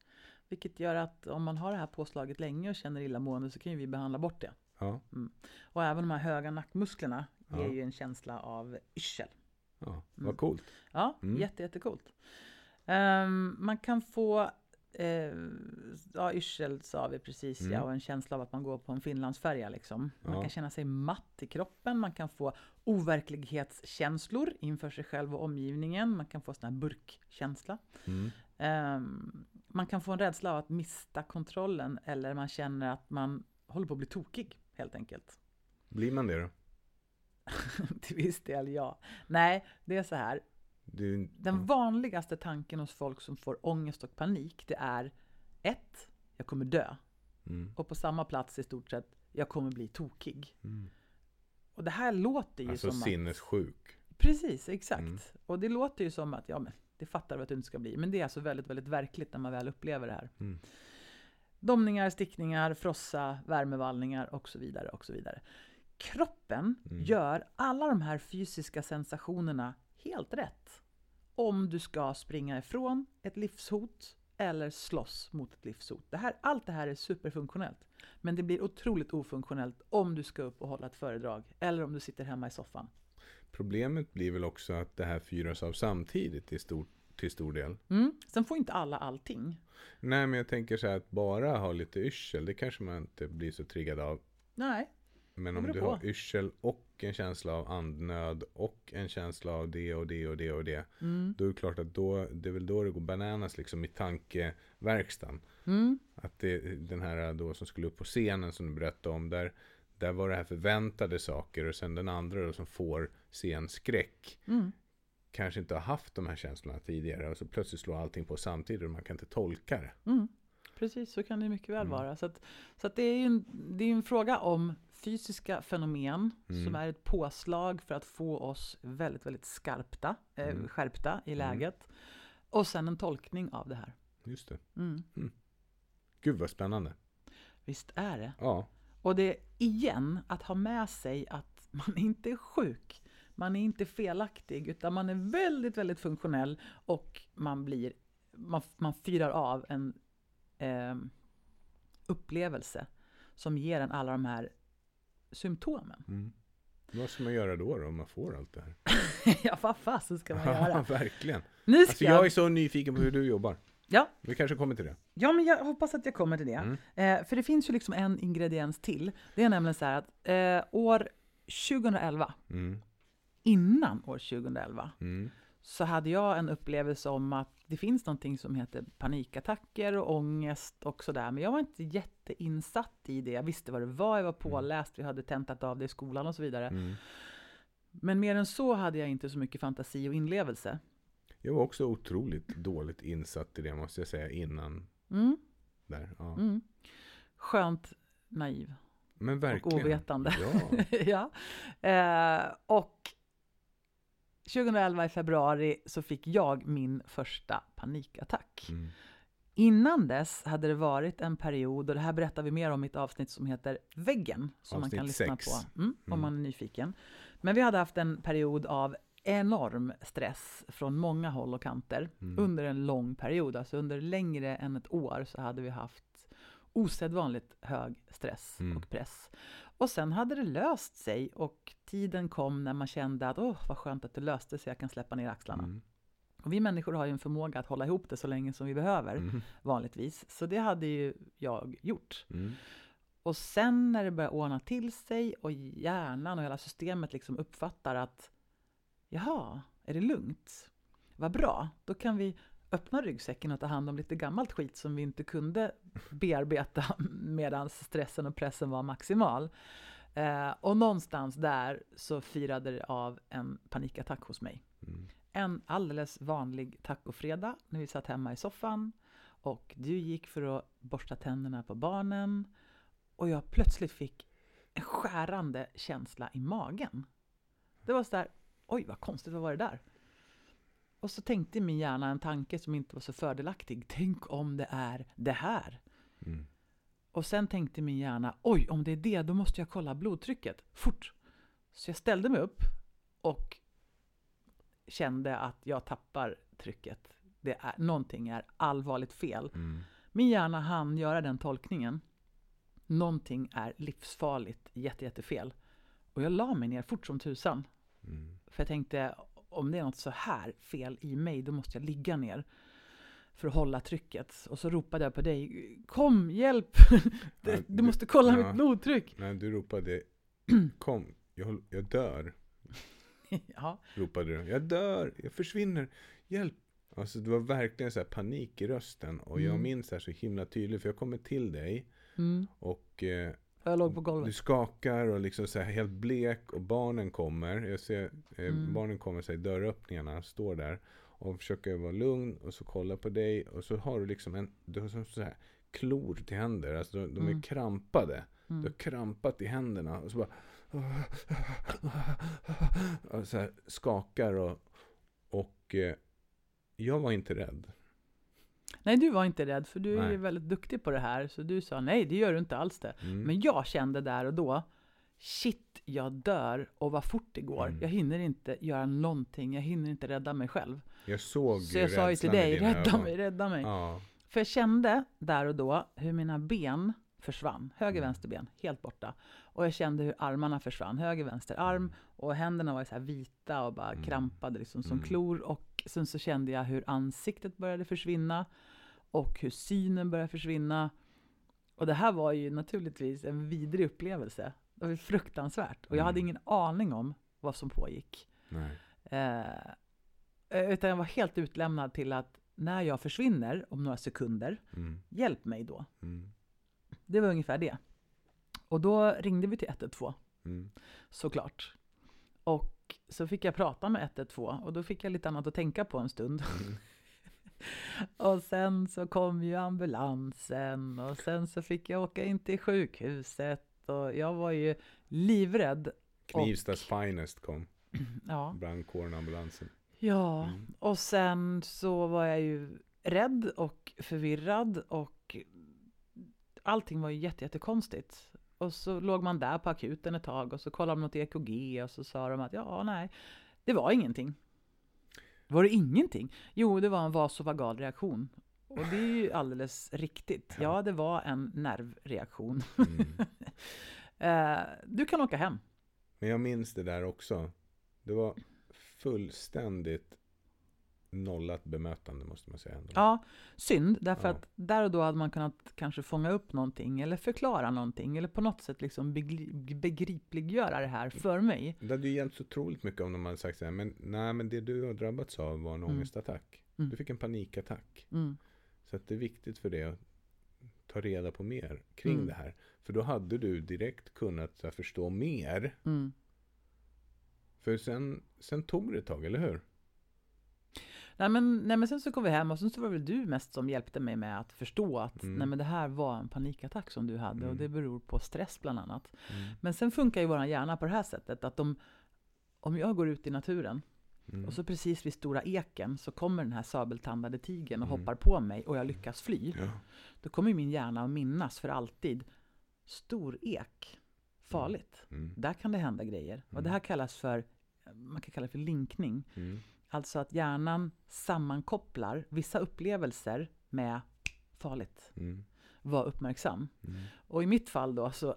Vilket gör att om man har det här påslaget länge och känner illamående så kan ju vi behandla bort det. Ja, Och även de här höga nackmusklerna ger Ja. ju en känsla av yrsel. ja Mm. vad coolt. Ja, Mm. jätte, jättecoolt. Ehm, man kan få eh, ja, yrsel sa vi precis Mm. ja, och en känsla av att man går på en Finlandsfärja liksom. Man Ja. kan känna sig matt i kroppen, man kan få overklighetskänslor inför sig själv och omgivningen, man kan få sån här burkkänsla. Mm. Ehm, man kan få en rädsla av att mista kontrollen eller man känner att man håller på att bli tokig helt enkelt. Blir man det då? Till viss del ja. Nej, det är så här. Du, Den vanligaste tanken hos folk som får ångest och panik det är ett, Jag kommer dö. mm. Och på samma plats i stort sett, jag kommer bli tokig. Mm. Och det här låter ju Alltså som sinnessjuk. att... Precis, exakt. Mm. Och det låter ju som att, ja men det fattar vi att du inte ska bli. Men det är alltså väldigt, väldigt verkligt när man väl upplever det här. Mm. Domningar, stickningar, frossa, värmevallningar och så vidare. och så vidare. Kroppen Mm. gör alla de här fysiska sensationerna helt rätt. Om du ska springa ifrån ett livshot eller slåss mot ett livshot. Det här, allt det här är superfunktionellt. Men det blir otroligt ofunktionellt om du ska upp och hålla ett föredrag eller om du sitter hemma i soffan. Problemet blir väl också att det här fyras av samtidigt till stor, till stor del. Mm. Sen får inte alla allting. Nej, men jag tänker så här att bara ha lite yrsel, det kanske man inte blir så triggad av. Nej, Men om du på. har yrsel och en känsla av andnöd och en känsla av det och det och det och det. mm. Då är det klart att då, det är väl då det går bananas liksom i tankeverkstan. Mm. Att det, den här då som skulle upp på scenen som du berättade om, där, där var det här förväntade saker och sen den andra då som får scenskräck Mm. kanske inte har haft de här känslorna tidigare och så plötsligt slår allting på samtidigt och man kan inte tolka det. Mm. Precis, så kan det mycket väl Mm. vara. Så, att, så att det är en, det är en fråga om fysiska fenomen Mm. som är ett påslag för att få oss väldigt, väldigt skarpta, eh, Mm. skärpta i Mm. läget. Och sen en tolkning av det här. Just det. Mm. Gud vad spännande. Visst är det. Ja. Och det igen att ha med sig att man inte är sjuk. Man är inte felaktig, utan man är väldigt, väldigt funktionell och man blir, man, man fyrar av en eh, upplevelse som ger en alla de här symptomen. Mm. Vad ska man göra då, då om man får allt det här? ja, vad fasen ska man Ja, göra? verkligen. Nu ska Alltså, jag är så nyfiken på hur du jobbar. Ja, Vi kanske kommer till det. Ja, men jag hoppas att jag kommer till det. Mm. Eh, för det finns ju liksom en ingrediens till. Det är nämligen så här att eh, år 2011, Mm. innan år 2011, Mm. så hade jag en upplevelse om att det finns någonting som heter panikattacker och ångest och sådär. Men jag var inte jätteinsatt i det. Jag visste vad det var, jag var påläst, vi hade tentat av det i skolan och så vidare. Mm. Men mer än så hade jag inte så mycket fantasi och inlevelse. Jag var också otroligt dåligt insatt i det måste jag säga innan Mm, där. Ja. mm. Skönt naiv. Men verkligen. och ovetande. Ja. ja. Eh, och 2011 i februari så fick jag min första panikattack. Mm. Innan dess hade det varit en period, och det här berättar vi mer om i ett avsnitt som heter Väggen, som man Avsnitt kan lyssna sex. på mm, om Mm. man är nyfiken. Men vi hade haft en period av enorm stress från många håll och kanter Mm. under en lång period. Alltså under längre än ett år så hade vi haft osedvanligt hög stress Mm. och press. Och sen hade det löst sig och tiden kom när man kände att åh, vad skönt att det löste sig, jag kan släppa ner axlarna. Mm. Och vi människor har ju en förmåga att hålla ihop det så länge som vi behöver, Mm. vanligtvis. Så det hade ju jag gjort. Mm. Och sen när det börjar ordna till sig och hjärnan och hela systemet liksom uppfattar att jaha, är det lugnt? Vad bra, då kan vi öppna ryggsäcken och ta hand om lite gammalt skit som vi inte kunde bearbeta medan stressen och pressen var maximal. Eh, och någonstans där så firade det av en panikattack hos mig. Mm. En alldeles vanlig tacofredag när vi satt hemma i soffan och du gick för att borsta tänderna på barnen och jag plötsligt fick en skärande känsla i magen. Det var så där, oj vad konstigt, vad var det där? Och så tänkte min hjärna en tanke som inte var så fördelaktig. Tänk om det är det här? Mm. Och sen tänkte min hjärna, oj, om det är det, då måste jag kolla blodtrycket, fort. Så jag ställde mig upp och kände att jag tappar trycket. Det är, någonting är allvarligt fel. Mm. Min hjärna hann göra den tolkningen. Någonting är livsfarligt, jätte, jättefel. Och jag la mig ner fort som tusan. Mm. För jag tänkte, om det är något så här fel i mig, då måste jag ligga ner för att hålla trycket. Och så ropade jag på dig, kom, hjälp! Du, du- du måste kolla ja. mitt blodtryck! Nej, du ropade Kom, jag, jag dör. ja, Ropade du. Jag dör, jag försvinner, hjälp. Alltså det var verkligen så här panik i rösten. Och jag Mm. minns det här så himla tydligt. För jag kommer till dig mm. och eh, Och jag låg på du golvet. skakar och liksom så här helt blek. Och barnen kommer. Jag ser eh, Mm. barnen kommer i dörröppningarna. Står där. Och försöker vara lugn. Och så kolla på dig. Och så har du liksom en, du har som så här klor till händer. Alltså de, de är Mm. krampade. Du Mm. har krampat i händerna och så bara och så här skakar och, och eh, jag var inte rädd. Nej, du var inte rädd, för du är ju Nej. väldigt duktig på det här. Så du sa, nej, det gör du inte alls det. Mm. Men jag kände där och då, shit, jag dör och vad fort det går. Mm. Jag hinner inte göra någonting, jag hinner inte rädda mig själv. jag såg Så jag sa ju till dig, rädda ögon. mig, rädda mig. Ja. För jag kände där och då hur mina ben försvann. Höger, Mm. vänster ben, helt borta. Och jag kände hur armarna försvann. Höger, vänster arm. Och händerna var så vita och bara Mm. krampade liksom som Mm. klor. Och sen så kände jag hur ansiktet började försvinna. Och hur synen började försvinna. Och det här var ju naturligtvis en vidrig upplevelse. Det var fruktansvärt. Och jag hade Mm. ingen aning om vad som pågick. Eh, utan jag var helt utlämnad till att när jag försvinner om några sekunder, Mm. hjälp mig då. Mm. Det var ungefär det. Och då ringde vi till 112, Mm. såklart. Och så fick jag prata med 112 och då fick jag lite annat att tänka på en stund. Mm. och sen så kom ju ambulansen och sen så fick jag åka in till sjukhuset och jag var ju livrädd. Knivstads finest kom. Ja, Brandkåren och ambulansen. ja. Mm. och sen så var jag ju rädd och förvirrad och allting var ju jätte, jättekonstigt. Och så låg man där på akuten ett tag och så kollade de något EKG och så sa de att ja, nej, det var ingenting. Var det ingenting? Jo, det var en vasovagal reaktion. Och det är ju alldeles riktigt. Ja, det var en nervreaktion. Mm. Eh, du kan åka hem. Men jag minns det där också. Det var fullständigt nollat bemötande måste man säga. Ändå. Ja, synd, därför Ja. att där och då hade man kunnat kanske fånga upp någonting eller förklara någonting eller på något sätt liksom begri- begripliggöra det här för mig. Det hade ju hjälpt så otroligt mycket om de hade sagt så här, men nej men det du har drabbats av var en Mm. ångestattack. Mm. Du fick en panikattack. Mm. Så att det är viktigt för dig att ta reda på mer kring Mm. det här. För då hade du direkt kunnat här, förstå mer. Mm. För sen, sen tog det ett tag, eller hur? Nej, men, nej men sen så kom vi hem och sen så var det väl du mest som hjälpte mig med att förstå att Mm. nej men det här var en panikattack som du hade och Mm. det beror på stress bland annat. Mm. Men sen funkar ju våran hjärna på det här sättet att om, om jag går ut i naturen Mm. och så precis vid stora eken så kommer den här sabeltandade tigern och Mm. hoppar på mig och jag lyckas fly. Ja. Då kommer min hjärna att minnas för alltid stor ek, farligt. Mm. Där kan det hända grejer. Och det här kallas för, man kan kalla det för linkning. Mm. Alltså att hjärnan sammankopplar vissa upplevelser med farligt. Mm. Var uppmärksam. Mm. Och i mitt fall då så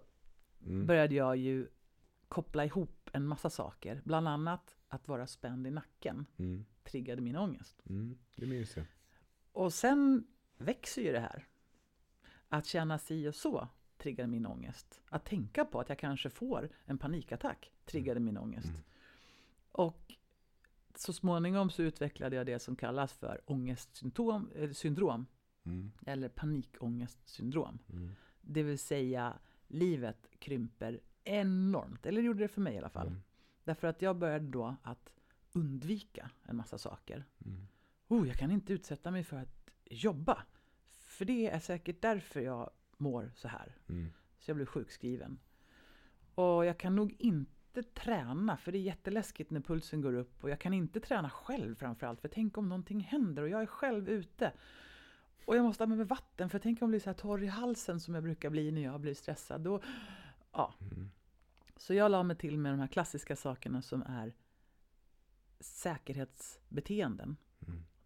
Mm. började jag ju koppla ihop en massa saker. Bland annat att vara spänd i nacken Mm. triggade min ångest. Mm. Det minns jag. Och sen växer ju det här. Att känna si och så triggade min ångest. Att tänka på att jag kanske får en panikattack triggade min ångest. Mm. Och så småningom så utvecklade jag det som kallas för ångestsymptom, eh, syndrom Mm. eller panikångestsyndrom. Mm. Det vill säga livet krymper enormt, eller gjorde det för mig i alla fall. Mm. Därför att jag började då att undvika en massa saker. Mm. Oh, jag kan inte utsätta mig för att jobba. För det är säkert därför jag mår så här. Mm. Så jag blev sjukskriven. Och jag kan nog inte träna, för det är jätteläskigt när pulsen går upp. Och jag kan inte träna själv framförallt, för tänk om någonting händer och jag är själv ute. Och jag måste ha med mig vatten, för tänk om jag blir så här torr i halsen som jag brukar bli när jag blir stressad. Då, ja. Mm. Så jag la mig till med de här klassiska sakerna som är säkerhetsbeteenden.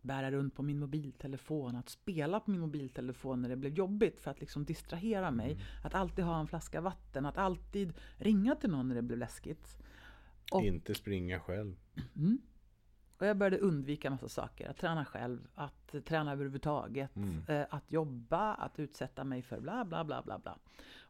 Bära runt på min mobiltelefon, att spela på min mobiltelefon när det blev jobbigt för att liksom distrahera mig. Mm. Att alltid ha en flaska vatten, att alltid ringa till någon när det blev läskigt. Och, Inte springa själv. mm. och jag började undvika massa saker. Att träna själv, att träna överhuvudtaget, Mm. eh, att jobba, att utsätta mig för bla bla bla bla bla.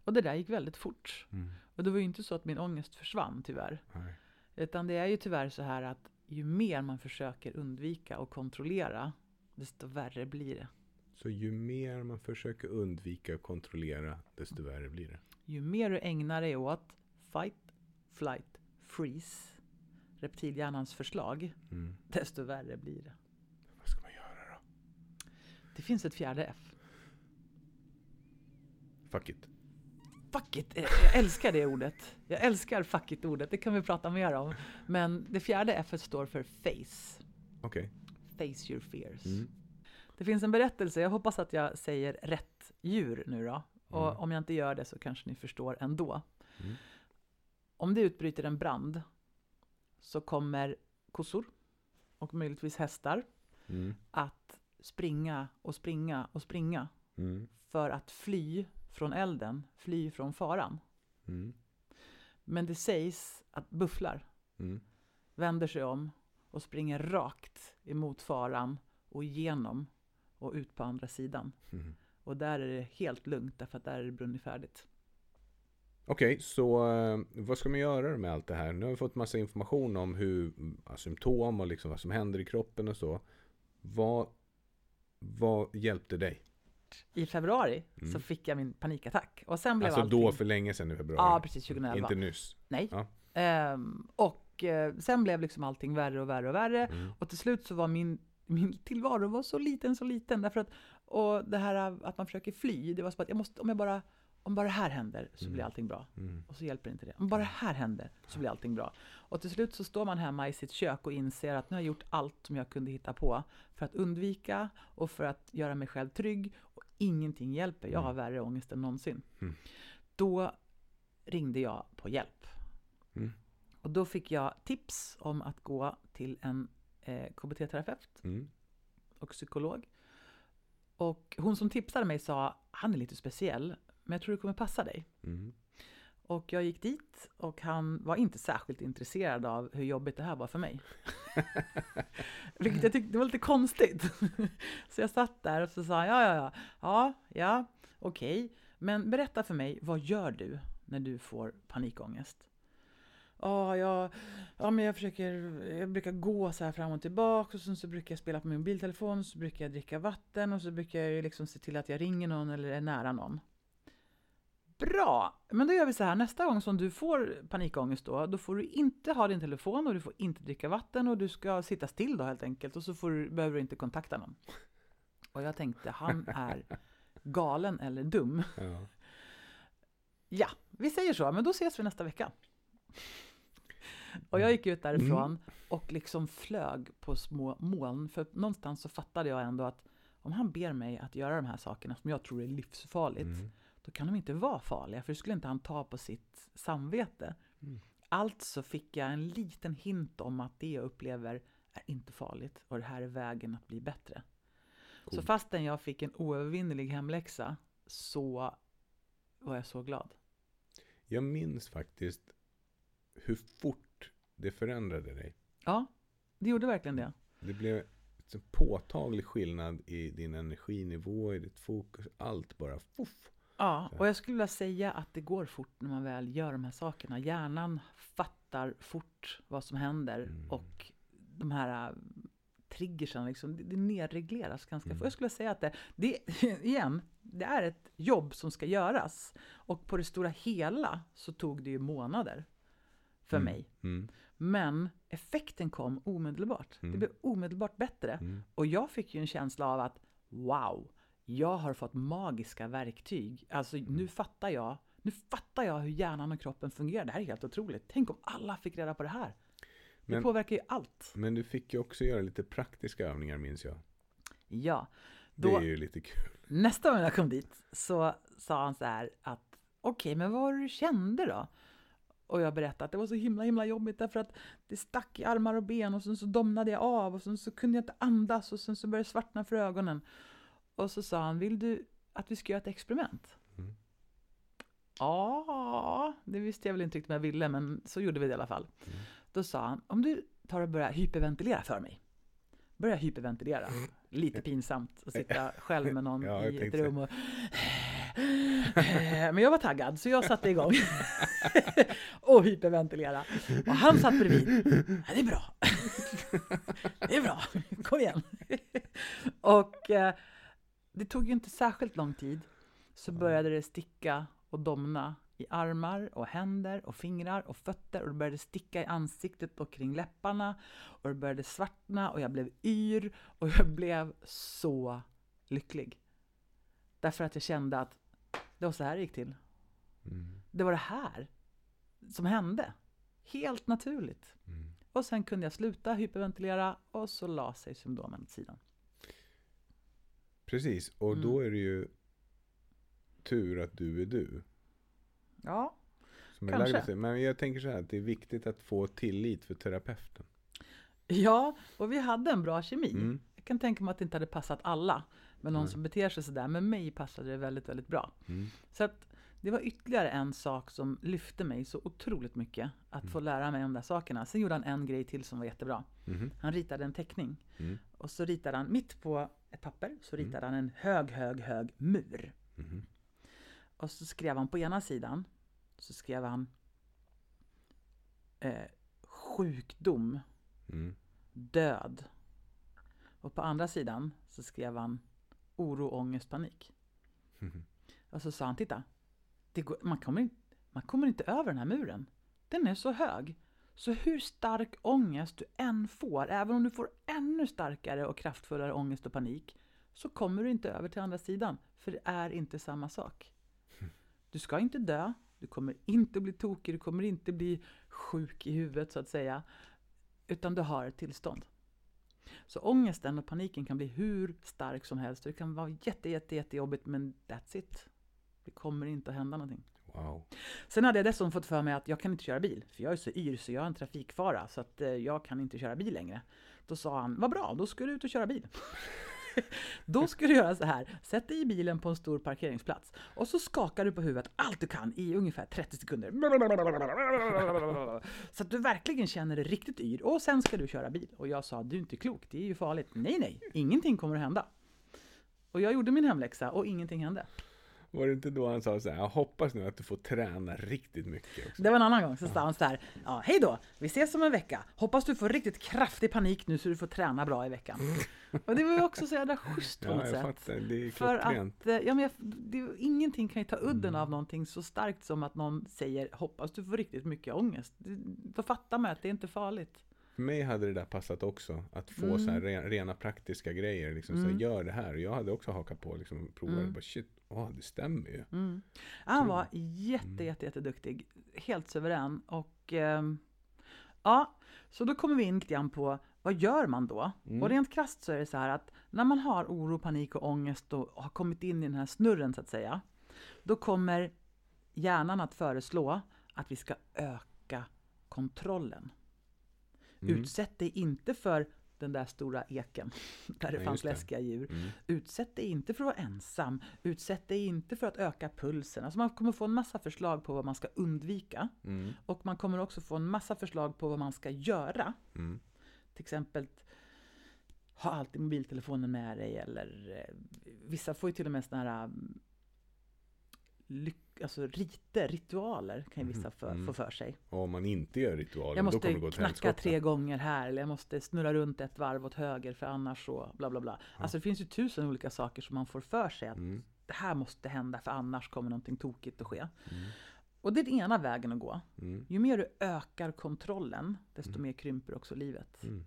Och det där gick väldigt fort. Mm. Och det var ju inte så att min ångest försvann tyvärr. Nej. Utan det är ju tyvärr så här att ju mer man försöker undvika och kontrollera, desto värre blir det. Så ju mer man försöker undvika och kontrollera, desto värre blir det. Ju mer du ägnar dig åt fight, flight, freeze, reptilhjärnans förslag, Mm. desto värre blir det. Vad ska man göra då? Det finns ett fjärde F. Fuck it. Fuck it! Jag älskar det ordet. Jag älskar fuck it-ordet, det kan vi prata mer om. Men det fjärde F står för face. Okej. Face your fears. Mm. Det finns en berättelse, jag hoppas att jag säger rätt djur nu då. Och Mm. om jag inte gör det så kanske ni förstår ändå. Mm. Om det utbryter en brand så kommer kossor och möjligtvis hästar Mm. att springa och springa och springa Mm. för att fly från elden, fly från faran. Mm. Men det sägs att bufflar Mm. vänder sig om och springer rakt emot faran och igenom och ut på andra sidan. Mm. Och där är det helt lugnt därför att där är det brunnit färdigt. Okej, så eh, vad ska man göra med allt det här? Nu har vi fått massa information om hur symptom och liksom vad som händer i kroppen och så. Vad, vad hjälpte dig? I februari Mm. så fick jag min panikattack. Och sen blev Alltså allting... då för länge sedan i februari? Ja, precis, 2011. Inte nyss? Nej. Ja. Ehm, och eh, sen blev liksom allting värre och värre och värre. Mm. Och till slut så var min, min tillvaro var så liten, så liten. Därför att, och det här att man försöker fly, det var så att jag måste, om jag bara, om bara det här händer så blir Mm. allting bra. Mm. Och så hjälper inte det. Om bara det här händer så blir allting bra. Och till slut så står man hemma i sitt kök och inser att nu har jag gjort allt som jag kunde hitta på för att undvika och för att göra mig själv trygg. Ingenting hjälper. Jag har värre ångest än någonsin. Mm. Då ringde jag på hjälp. Mm. Och då fick jag tips om att gå till en eh, KBT-terapeut Mm. och psykolog. Och hon som tipsade mig sa, han är lite speciell, men jag tror det kommer passa dig. Och jag gick dit och han var inte särskilt intresserad av hur jobbigt det här var för mig. Vilket jag tyckte var lite konstigt. Så jag satt där och så sa ja, ja, ja, ja, ja, okej. Men berätta för mig, vad gör du när du får panikångest? Ja, jag, ja, men jag försöker, jag brukar gå så här fram och tillbaka och sen så brukar jag spela på min mobiltelefon, så brukar jag dricka vatten och så brukar jag liksom se till att jag ringer någon eller är nära någon. Bra! Men då gör vi så här, nästa gång som du får panikångest då, då får du inte ha din telefon och du får inte dricka vatten och du ska sitta still då helt enkelt och så får du, behöver du inte kontakta någon. Och jag tänkte, han är galen eller dum. Ja. Ja, vi säger så, men då ses vi nästa vecka. Och jag gick ut därifrån och liksom flög på små moln, för någonstans så fattade jag ändå att om han ber mig att göra de här sakerna som jag tror är livsfarligt, Mm. Då kan de inte vara farliga, för det skulle inte han ta på sitt samvete. Mm. Alltså fick jag en liten hint om att det jag upplever är inte farligt och det här är vägen att bli bättre. Så Coolt. fastän jag fick en oövervinnelig hemläxa så var jag så glad. Jag minns faktiskt hur fort det förändrade dig. Ja, det gjorde verkligen det. Det blev en påtaglig skillnad i din energinivå, i ditt fokus. Allt bara fuff. Ja, och jag skulle vilja säga att det går fort när man väl gör de här sakerna. Hjärnan fattar fort vad som händer Mm. och de här äh, triggersen, liksom, det, det nedregleras ganska Mm. fort. Jag skulle säga att det, det, igen, det är ett jobb som ska göras. Och på det stora hela så tog det ju månader för Mm. mig. Mm. Men effekten kom omedelbart. Mm. Det blev omedelbart bättre. Mm. Och jag fick ju en känsla av att wow, jag har fått magiska verktyg. Alltså Mm. nu fattar jag. Nu fattar jag hur hjärnan och kroppen fungerar. Det här är helt otroligt. Tänk om alla fick reda på det här. Det Men- påverkar ju allt. Men du fick ju också göra lite praktiska övningar minns jag. Ja. Det Då, är ju lite kul. Nästa gång jag kom dit så sa han så här att okej, men vad var det du kände då? Och jag berättade att det var så himla himla jobbigt därför att det stack i armar och ben och sen så domnade jag av och sen så kunde jag inte andas och sen så började det svartna för ögonen. Och så sa han, vill du att vi ska göra ett experiment? Mm. Ja, det visste jag väl inte riktigt om jag ville, men så gjorde vi det i alla fall. Mm. Då sa han, om du tar och börjar hyperventilera för mig. Börja hyperventilera. Lite pinsamt att sitta själv med någon Mm. Ja, i ett rum och... Men jag var taggad, så jag satte igång. och hyperventilera. Och han satt bredvid. Ja, det är bra. det är bra. Kom igen. och eh, det tog ju inte särskilt lång tid. Så började det sticka och domna i armar och händer och fingrar och fötter och det började sticka i ansiktet och kring läpparna och det började svartna och jag blev yr och jag blev så lycklig. Därför att jag kände att det var så här det gick till. Mm. Det var det här som hände. Helt naturligt. Mm. Och sen kunde jag sluta hyperventilera och så la sig symptomen åt sidan. Precis, och Mm. då är det ju tur att du är du. Ja, Som Kanske. Men jag tänker så här att det är viktigt att få tillit för terapeuten. ja och vi hade en bra kemi. Mm. Jag kan tänka mig att det inte hade passat alla. Men någon Nej. som beter sig sådär. Men mig passade det väldigt, väldigt bra. Mm. Så att det var ytterligare en sak som lyfte mig så otroligt mycket. Att Mm. få lära mig de där sakerna. Sen gjorde han en grej till som var jättebra. Mhm. Han ritade en teckning. Mm. Och så ritade han mitt på ett papper så Mm. ritade han en hög, hög, hög mur. Mhm. Och så skrev han på ena sidan så skrev han eh, sjukdom, Mm. död. Och på andra sidan så skrev han oro, ångest, panik. Och så sa han, titta, går, man, kommer, man kommer inte över den här muren. Den är så hög. Så hur stark ångest du än får, även om du får ännu starkare och kraftfullare ångest och panik, så kommer du inte över till andra sidan. För det är inte samma sak. Du ska inte dö, du kommer inte bli tokig, du kommer inte bli sjuk i huvudet så att säga. Utan du har ett tillstånd. Så ångesten och paniken kan bli hur stark som helst. Det kan vara jätte, jätte, jättejobbigt men that's it. Det kommer inte att hända någonting. Wow. Sen hade jag dessutom fått för mig att jag kan inte köra bil, för jag är så yr så jag är en trafikfara, så att eh, jag kan inte köra bil längre. Då sa han, vad bra, då ska du ut och köra bil. då ska du göra så här, sätt dig i bilen på en stor parkeringsplats och så skakar du på huvudet allt du kan i ungefär 30 sekunder. Så att du verkligen känner dig riktigt yr och sen ska du köra bil. Och jag sa, du är inte klok, det är ju farligt. Nej, nej, ingenting kommer att hända. Och jag gjorde min hemläxa och ingenting hände. Var det inte då han sa så här, jag hoppas nu att du får träna riktigt mycket också? Det var en annan gång, så sa han så här, ja hej då, vi ses om en vecka. Hoppas du får riktigt kraftig panik nu så du får träna bra i veckan. Och det var ju också så jävla schysst på Ja, något jag sätt. fattar. Det är För klockrent. att, eh, ja men jag, det, ingenting kan ju ta udden Mm. av någonting så starkt som att någon säger hoppas du får riktigt mycket ångest. Då fattar man att det är inte farligt. För mig hade det där passat också. Att få Mm. så här rena, rena praktiska grejer. Liksom, så här, gör det här. Och jag hade också hakat på liksom, provat. Mm. Bara, shit, åh, det stämmer ju. Mm. Han var Mm. jätte, jätte, jätteduktig. Helt suverän. Och ehm, ja, så då kommer vi in lite grann på vad gör man då? Mm. Och rent krasst så är det så här att när man har oro, panik och ångest och har kommit in i den här snurren så att säga. Då kommer hjärnan att föreslå att vi ska öka kontrollen. Mm. Utsätt dig inte för den där stora eken där det Nej, fanns det. läskiga djur. Mm. Utsätt dig inte för att vara ensam. Utsätt dig inte för att öka pulsen. Alltså man kommer få en massa förslag på vad man ska undvika. Mm. Och man kommer också få en massa förslag på vad man ska göra. Mm. Till exempel ha alltid mobiltelefonen med dig eller eh, vissa får ju till och med sådana här mm, lyck, alltså riter, ritualer kan ju vissa för, Mm. få för sig. Och om man inte gör ritualen, Jag då kommer måste det gå knacka helskotta. tre gånger här eller jag måste snurra runt ett varv åt höger för annars så bla bla bla. Alltså det finns ju tusen olika saker som man får för sig att Mm. det här måste hända för annars kommer någonting tokigt att ske. Mm. Och det är den ena vägen att gå. Mm. Ju mer du ökar kontrollen, desto mer krymper också livet. Mm.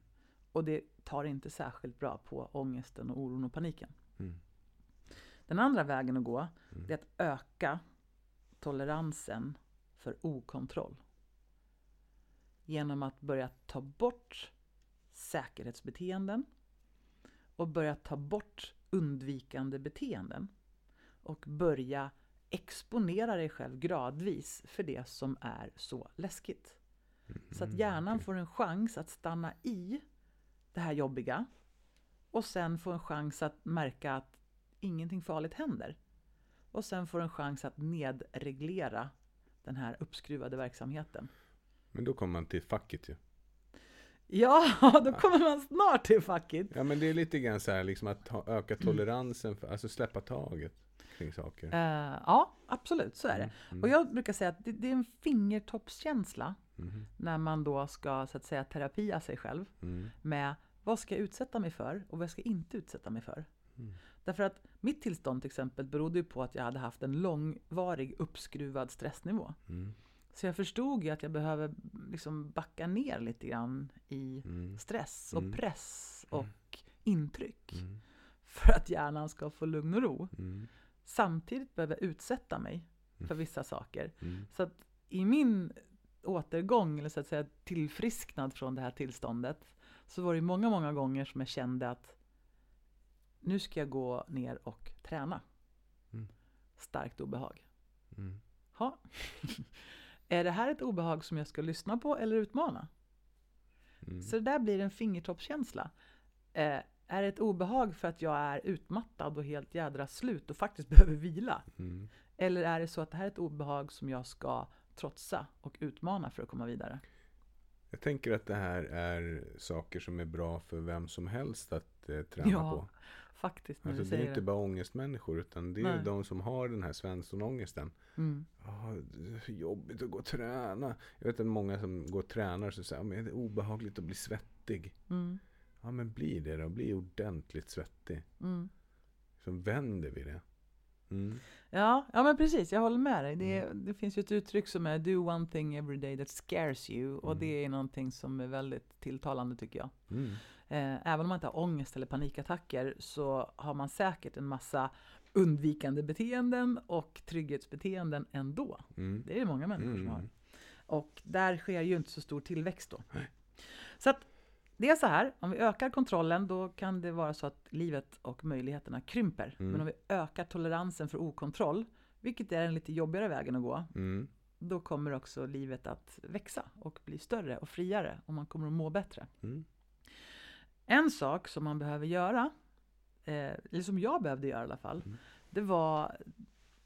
Och det tar inte särskilt bra på ångesten och oron och paniken. Mm. Den andra vägen att gå, Mm. det är att öka toleransen för okontroll. Genom att börja ta bort säkerhetsbeteenden och börja ta bort undvikande beteenden. Och börja exponera dig själv gradvis för det som är så läskigt. Så att hjärnan får en chans att stanna i det här jobbiga och sen få en chans att märka att ingenting farligt händer. Och sen får en chans att nedreglera den här uppskruvade verksamheten. Men då kommer man till facket ju. Ja, då kommer man snart till facket. Ja men det är lite grann så här liksom att ha, öka toleransen, för, alltså släppa taget kring saker. Eh, ja, absolut, så är det. Mm. Och jag brukar säga att det, det är en fingertoppskänsla Mhm. när man då ska så att säga terapia sig själv Mm. med vad ska jag utsätta mig för och vad ska jag inte utsätta mig för. Mm. Därför att mitt tillstånd till exempel berodde ju på att jag hade haft en långvarig uppskruvad stressnivå. Mm. Så jag förstod ju att jag behöver liksom backa ner lite grann i Mm. stress och Mm. press och intryck. Mm. För att hjärnan ska få lugn och ro. Mm. Samtidigt behöver jag utsätta mig för vissa saker. Mm. Så att i min återgång, eller så att säga tillfrisknad från det här tillståndet, så var det många, många gånger som jag kände att nu ska jag gå ner och träna. Mm. Starkt obehag. Mm. Ha. är det här ett obehag som jag ska lyssna på eller utmana? Mm. Så det där blir en fingertoppskänsla. Eh, är det ett obehag för att jag är utmattad och helt jädra slut och faktiskt behöver vila? Mm. Eller är det så att det här är ett obehag som jag ska trotsa och utmana för att komma vidare? Jag tänker att det här är saker som är bra för vem som helst att eh, träna Ja, på. Faktiskt, när Alltså du det är inte bara ångestmänniskor utan det är Nej. de som har den här svenssonångesten. Mm. Ja, det är så jobbigt att gå och träna. Jag vet att många som går och tränar så säger att det är obehagligt att bli svettig. Mm. Ja men bli det då, bli ordentligt svettig. Mm. Så vänder vi det. Mm. Ja, ja, men precis. Jag håller med dig. Det, det finns ju ett uttryck som är do one thing every day that scares you. Och Mm. det är någonting som är väldigt tilltalande tycker jag. Mm. Eh, även om man inte har ångest eller panikattacker så har man säkert en massa undvikande beteenden och trygghetsbeteenden ändå. Mm. Det är det många människor som Mm. har. Och där sker ju inte så stor tillväxt då. Nej. Så att det är så här, om vi ökar kontrollen då kan det vara så att livet och möjligheterna krymper. Mm. Men om vi ökar toleransen för okontroll, vilket är den lite jobbigare vägen att gå, Mm. då kommer också livet att växa och bli större och friare och man kommer att må bättre. Mm. En sak som man behöver göra, eh, eller som jag behövde göra i alla fall, Mm. det var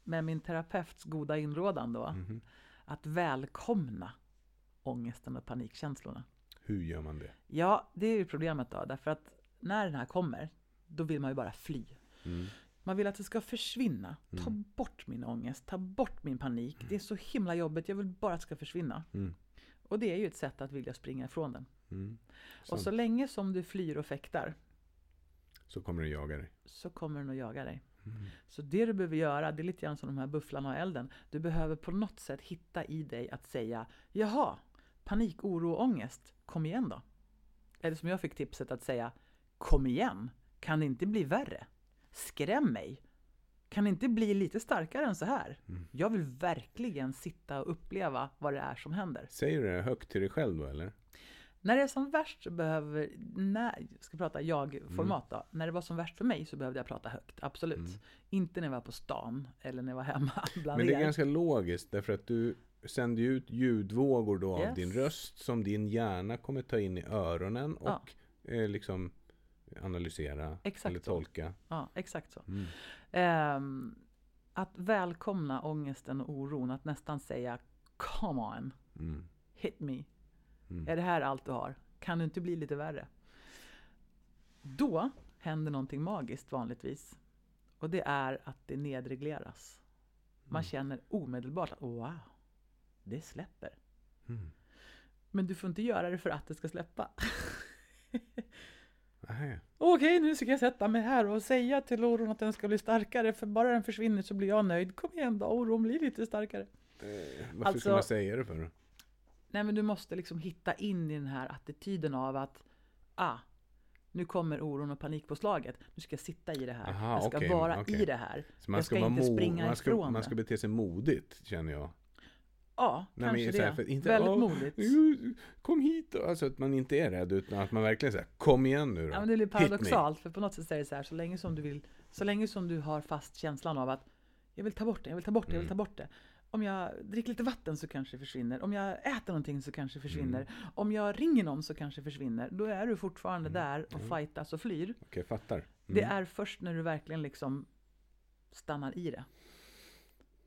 med min terapeuts goda inrådan då, Mhm. att välkomna ångesten och panikkänslorna. Hur gör man det? Ja, det är ju problemet då, därför att när den här kommer, då vill man ju bara fly. Mm. Man vill att det ska försvinna. Ta Mm. bort min ångest, ta bort min panik. Det är så himla jobbigt, jag vill bara att det ska försvinna. Mm. Och det är ju ett sätt att vilja springa ifrån den. Mm. Och så länge som du flyr och fäktar, så kommer den jaga dig. så kommer den att jaga dig. Mm. Så det du behöver göra, det är lite grann som de här bufflarna och elden. Du behöver på något sätt hitta i dig att säga Jaha, panik, oro och ångest, kom igen då. Eller som jag fick tipset att säga Kom igen, kan det inte bli värre? Skräm mig! Kan det inte bli lite starkare än så här? Mm. Jag vill verkligen sitta och uppleva vad det är som händer. Säger du det högt till dig själv då eller? När det är som värst så behöver, när, jag ska prata jag-format då. När det var som värst för mig så behövde jag prata högt, absolut. Mm. Inte när jag var på stan eller när jag var hemma bland Men det är er. ganska logiskt därför att du sänder ju ut ljudvågor då av Yes. din röst som din hjärna kommer ta in i öronen och Ja. eh, liksom analysera Exakt eller så. tolka. Ja, exakt så. Mm. Ehm, att välkomna ångesten och oron, att nästan säga Come on, Mm. hit me. Mm. Är det här allt du har? Kan du inte bli lite värre? Då händer någonting magiskt vanligtvis. Och det är att det nedregleras. Man Mm. känner omedelbart att wow, det släpper. Mm. Men du får inte göra det för att det ska släppa. Okej, nu ska jag sätta mig här och säga till oron att den ska bli starkare. För bara den försvinner så blir jag nöjd. Kom igen då, oron blir lite starkare. Eh, varför Alltså- ska man säga det för? Nej, men du måste liksom hitta in i den här attityden av att ah, nu kommer oron och panikpåslaget. Nu ska jag sitta i det här. Aha, jag ska okej, vara okej. i det här. Så man jag ska, ska vara inte springa man ska, ifrån man ska bete sig modigt känner jag. Ja, Nej, kanske här, det. för inte, Väldigt "Åh, modigt. Kom hit. Alltså att man inte är rädd utan att man verkligen säger kom igen nu då. Ja, men det är lite Hit me." paradoxalt, för på något sätt är det så här, så länge som du vill, så länge som du har fast känslan av att jag vill ta bort det, jag vill ta bort det, jag vill ta Mm. bort det. Om jag dricker lite vatten så kanske det försvinner. Om jag äter någonting så kanske det försvinner. Mm. Om jag ringer någon så kanske det försvinner. Då är du fortfarande där och Mm. fightas och flyr. Okej, fattar. Mm. Det är först när du verkligen liksom stannar i det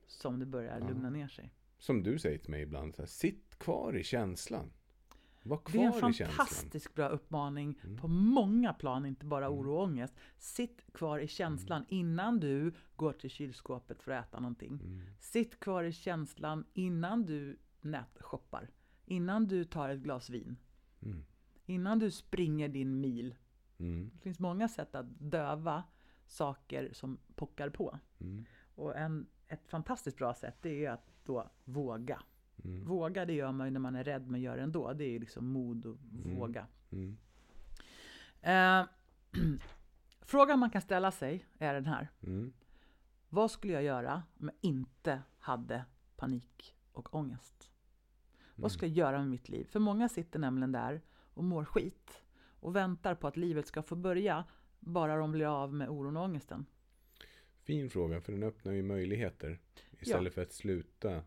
som det börjar Ja. lugna ner sig. Som du säger till mig ibland, så här, sitt kvar i känslan. Det är en fantastiskt bra uppmaning Mm. på många plan, inte bara Mm. oro och ångest. Sitt kvar i känslan innan du går till kylskåpet för att äta någonting. Mm. Sitt kvar i känslan innan du nätshoppar. Innan du tar ett glas vin. Mm. Innan du springer din mil. Mm. Det finns många sätt att döva saker som pockar på. Mm. Och en, ett fantastiskt bra sätt det är att då våga. Mm. Våga det gör man ju när man är rädd men gör det ändå. Det är ju liksom mod och Mm. våga. Mm. Eh, frågan man kan ställa sig är den här. Mm. Vad skulle jag göra om jag inte hade panik och ångest? Vad skulle jag göra med mitt liv? För många sitter nämligen där och mår skit och väntar på att livet ska få börja bara de blir av med oron och ångesten. Fin fråga, för den öppnar ju möjligheter. Istället för att sluta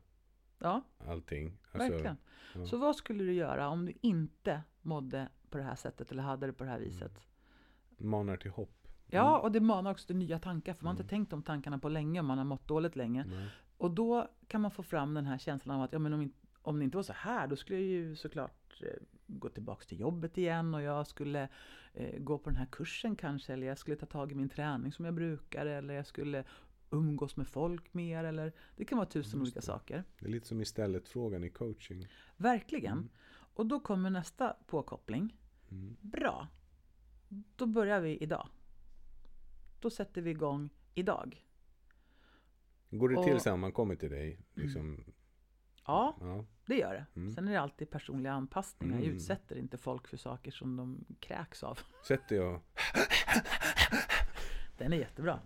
Ja, allting. Alltså, verkligen. ja. Så vad skulle du göra om du inte mådde på det här sättet eller hade det på det här viset? Manar till hopp. Ja, och det manar också till nya tankar för man har Mm. inte tänkt de tankarna på länge om man har mått dåligt länge. Nej. Och då kan man få fram den här känslan av att ja, men om, in- om det inte var så här då skulle jag ju såklart eh, gå tillbaks till jobbet igen och jag skulle eh, gå på den här kursen kanske eller jag skulle ta tag i min träning som jag brukar eller jag skulle umgås med folk mer eller det kan vara tusen olika saker. Det är lite som istället-frågan i coaching. Verkligen. Mm. Och då kommer nästa påkoppling. Mm. Bra. Då börjar vi idag. Då sätter vi igång idag. Går det till Och- så här om man kommer till dig? Liksom, Ja, ja. det gör det. Mm. Sen är det alltid personliga anpassningar. Jag Mm. utsätter inte folk för saker som de kräks av. Sätt dig och Den är jättebra.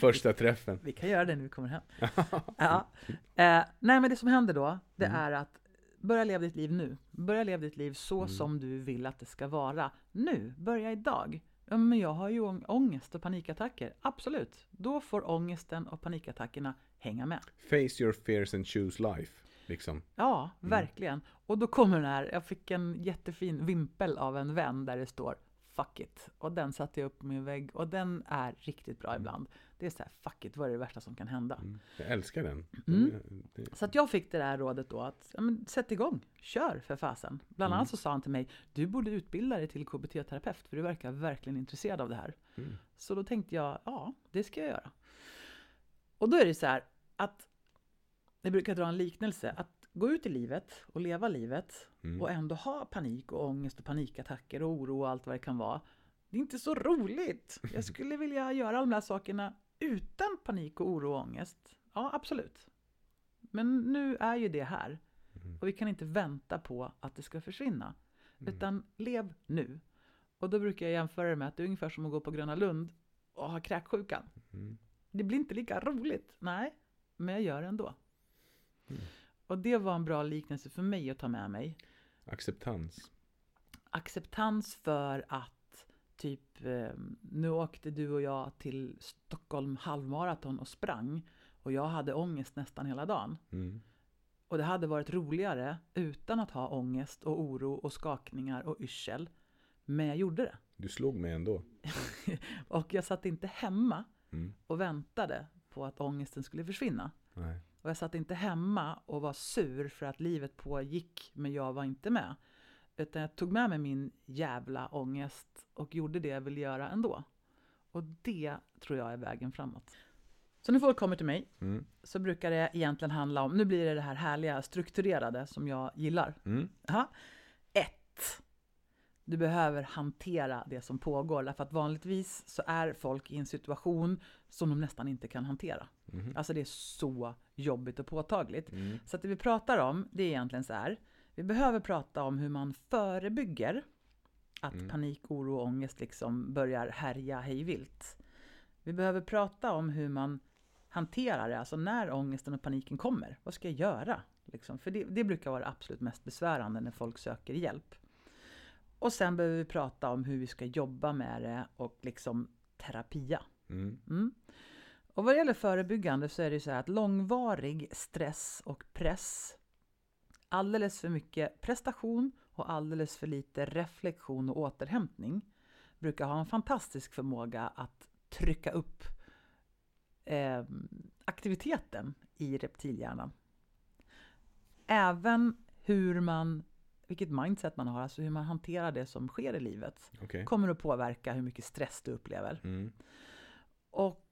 första träffen. Vi kan göra det när vi kommer hem. Ja. Eh, nej, men det som händer då, det Mm. är att börja leva ditt liv nu. Börja leva ditt liv så Mm. som du vill att det ska vara. Nu, börja idag. Ja, men jag har ju ång- ångest och panikattacker. Absolut. Då får ångesten och panikattackerna hänga med. Face your fears and choose life. Liksom. Ja, verkligen. Och då kommer den här, jag fick en jättefin vimpel av en vän där det står Fuck it. Och den satte jag upp på min vägg och den är riktigt bra ibland. Det är så här, fuck it, vad är det värsta som kan hända? Mm. Jag älskar den. Mm. Det, det, Så att jag fick det där rådet då att, ja, men, sätt igång, kör för fasen. Bland Mm. annat så sa han till mig, du borde utbilda dig till KBT-terapeut för du verkar verkligen intresserad av det här. mm. Så då tänkte jag, ja, det ska jag göra. Och då är det så här att, jag brukar dra en liknelse, att gå ut i livet och leva livet Mm. och ändå ha panik och ångest och panikattacker och oro och allt vad det kan vara. Det är inte så roligt. Jag skulle vilja göra de här sakerna utan panik och oro och ångest. Ja, absolut. Men nu är ju det här. Mm. Och vi kan inte vänta på att det ska försvinna. Mm. Utan lev nu. Och då brukar jag jämföra det med att det är ungefär som att gå på Gröna Lund och ha kräksjukan. Mm. Det blir inte lika roligt. Nej, men jag gör det ändå. Mm. Och det var en bra liknelse för mig att ta med mig. Acceptans. acceptans för att typ eh, nu åkte du och jag till Stockholm halvmaraton och sprang och jag hade ångest nästan hela dagen. Mm. Och det hade varit roligare utan att ha ångest och oro och skakningar och yrsel. Men jag gjorde det. Du slog mig ändå. Och jag satt inte hemma Mm. och väntade på att ångesten skulle försvinna. Nej. Och jag satt inte hemma och var sur för att livet pågick men jag var inte med. Utan jag tog med mig min jävla ångest och gjorde det jag ville göra ändå. Och det tror jag är vägen framåt. Så när folk kommer till mig Mm. så brukar det egentligen handla om, nu blir det det här härliga strukturerade som jag gillar. Mm. Aha. Ett. Du behöver hantera det som pågår därför att vanligtvis så är folk i en situation som de nästan inte kan hantera. Mhm. Alltså det är så jobbigt och påtagligt. Mm. Så att det vi pratar om, det är egentligen så här. Vi behöver prata om hur man förebygger att Mm. panik, oro och ångest liksom börjar härja hejvilt. Vi behöver prata om hur man hanterar det, alltså när ångesten och paniken kommer. Vad ska jag göra? Liksom, för det, det brukar vara det absolut mest besvärande när folk söker hjälp. Och sen behöver vi prata om hur vi ska jobba med det och liksom terapia. Mm. Mm. Och vad det gäller förebyggande så är det så här att långvarig stress och press, alldeles för mycket prestation och alldeles för lite reflektion och återhämtning brukar ha en fantastisk förmåga att trycka upp eh, aktiviteten i reptilhjärnan. Även hur man, vilket mindset man har, alltså hur man hanterar det som sker i livet, Okej. kommer att påverka hur mycket stress du upplever. Mm. Och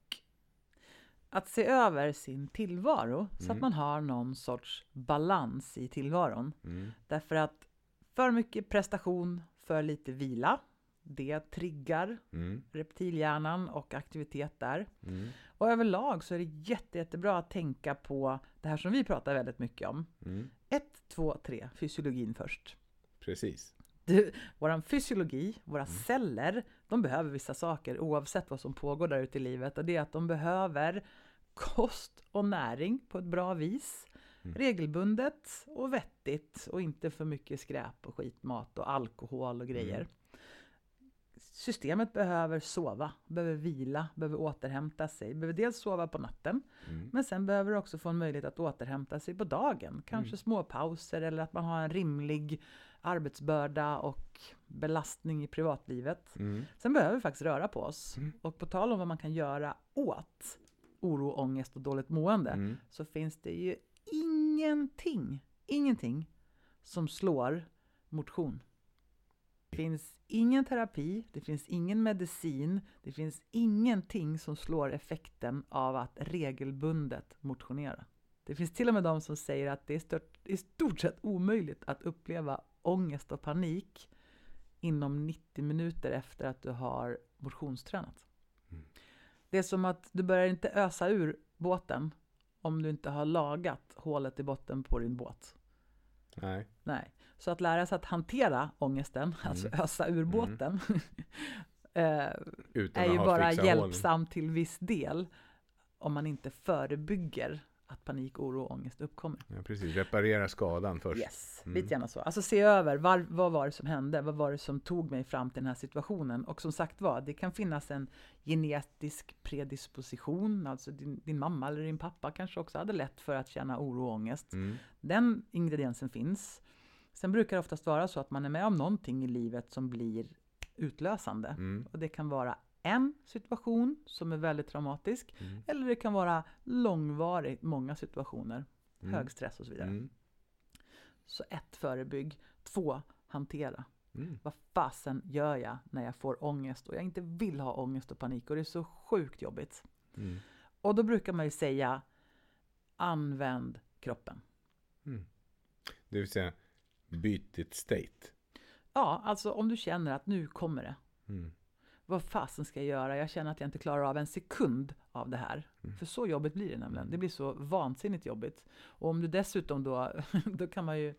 att se över sin tillvaro så att Mm. man har någon sorts balans i tillvaron. Mm. Därför att för mycket prestation, för lite vila, det triggar Mm. reptilhjärnan och aktivitet där. Mm. Och överlag så är det jätte, jättebra att tänka på det här som vi pratar väldigt mycket om. Mm. Ett, två, tre, fysiologin först. Precis. Du, våran fysiologi, våra celler, de behöver vissa saker oavsett vad som pågår där ute i livet. Och det är att de behöver kost och näring på ett bra vis. Mm. Regelbundet och vettigt och inte för mycket skräp och skitmat och alkohol och grejer. Mm. Systemet behöver sova, behöver vila, behöver återhämta sig. Behöver dels sova på natten, Mm. men sen behöver det också få en möjlighet att återhämta sig på dagen. Kanske Mm. små pauser eller att man har en rimlig arbetsbörda och belastning i privatlivet. Mm. Sen behöver vi faktiskt röra på oss. Mm. Och på tal om vad man kan göra åt oro, ångest och dåligt mående Mm. så finns det ju ingenting, ingenting som slår motion. Det finns ingen terapi, det finns ingen medicin, det finns ingenting som slår effekten av att regelbundet motionera. Det finns till och med de som säger att det är stört, i stort sett omöjligt att uppleva ångest och panik inom 90 minuter efter att du har motionstränat. Mm. Det är som att du börjar inte ösa ur båten om du inte har lagat hålet i botten på din båt. Nej. Nej. Så att lära sig att hantera ångesten, alltså ösa ur båten, eh, Utan är ju bara hjälpsam till viss del om man inte förebygger att panik, oro och ångest uppkommer. Ja, precis. Reparera skadan först. Yes, Mm. lite gärna så. Alltså se över, var, vad var det som hände? Vad var det som tog mig fram till den här situationen? Och som sagt var, det kan finnas en genetisk predisposition, alltså din, din mamma eller din pappa kanske också hade lätt för att känna oro och ångest. Mm. Den ingrediensen finns. Sen brukar det oftast vara så att man är med om någonting i livet som blir utlösande. Mm. Och det kan vara en situation som är väldigt traumatisk, Mm. eller det kan vara långvarigt, många situationer, Mm. hög stress och så vidare. Mm. Så ett, förebygg. Två, hantera. Mm. Vad fasen gör jag när jag får ångest och jag inte vill ha ångest och panik och det är så sjukt jobbigt. Mm. Och då brukar man ju säga använd kroppen. Mm. Det vill säga, byt ditt state. Ja, alltså om du känner att nu kommer det. Mm. Vad fasen ska jag göra? Jag känner att jag inte klarar av en sekund av det här. För så jobbigt blir det nämligen. Det blir så vansinnigt jobbigt. Och om du dessutom då, då kan man ju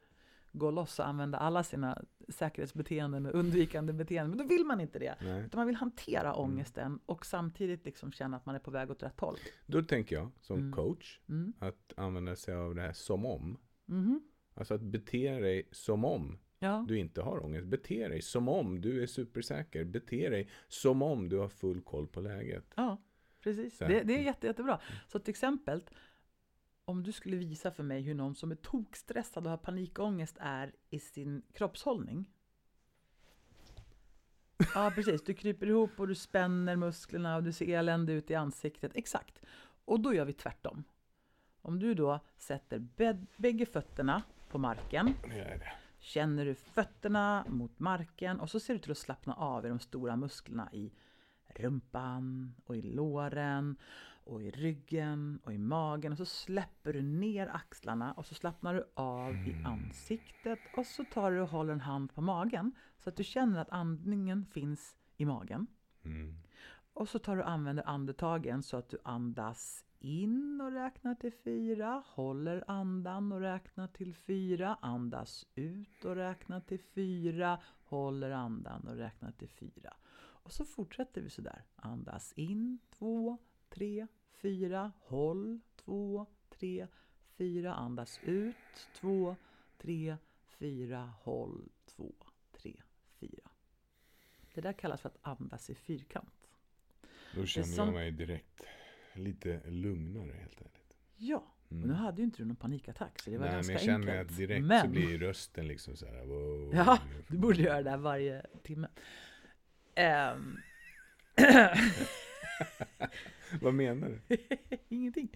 gå loss och använda alla sina säkerhetsbeteenden och undvikande beteenden. Men då vill man inte det. Nej. Utan man vill hantera ångesten och samtidigt liksom känna att man är på väg åt rätt håll. Då tänker jag som Mm. coach Mm. att använda sig av det här som om. Mhm. Alltså att bete dig som om Ja. du inte har ångest. Bete dig som om du är supersäker. Bete dig som om du har full koll på läget. ja, precis. Det, det är jätte, jättebra. Så till exempel, om du skulle visa för mig hur någon som är tokstressad och har panikångest är i sin kroppshållning. Ja, precis. Du kryper ihop och du spänner musklerna och du ser elände ut i ansiktet. Exakt. Och då gör vi tvärtom. Om du då sätter bägge fötterna på marken Det det. Känner du fötterna mot marken och så ser du till att slappna av i de stora musklerna i rumpan och i låren och i ryggen och i magen och så släpper du ner axlarna och så slappnar du av i ansiktet och så tar du och håller en hand på magen så att du känner att andningen finns i magen. Mm. Och så tar du och använder andetagen så att du andas in och räknar till fyra, håller andan och räknar till fyra, andas ut och räknar till fyra, håller andan och räknar till fyra. Och så fortsätter vi sådär. Andas in, två, tre, fyra, håll, två, tre, fyra, andas ut, två, tre, fyra, håll, två, tre, fyra. Det där kallas för att andas i fyrkant. Då känner som- jag mig direkt lite lugnare helt ärligt. Ja, och nu hade ju inte du någon panikattack så det var Mm. Nej, men ganska jag känner enkelt. att direkt men, så blir rösten liksom så här. Wow, Ja, du borde göra det här varje timme. Ehm, Vad menar du? ingenting.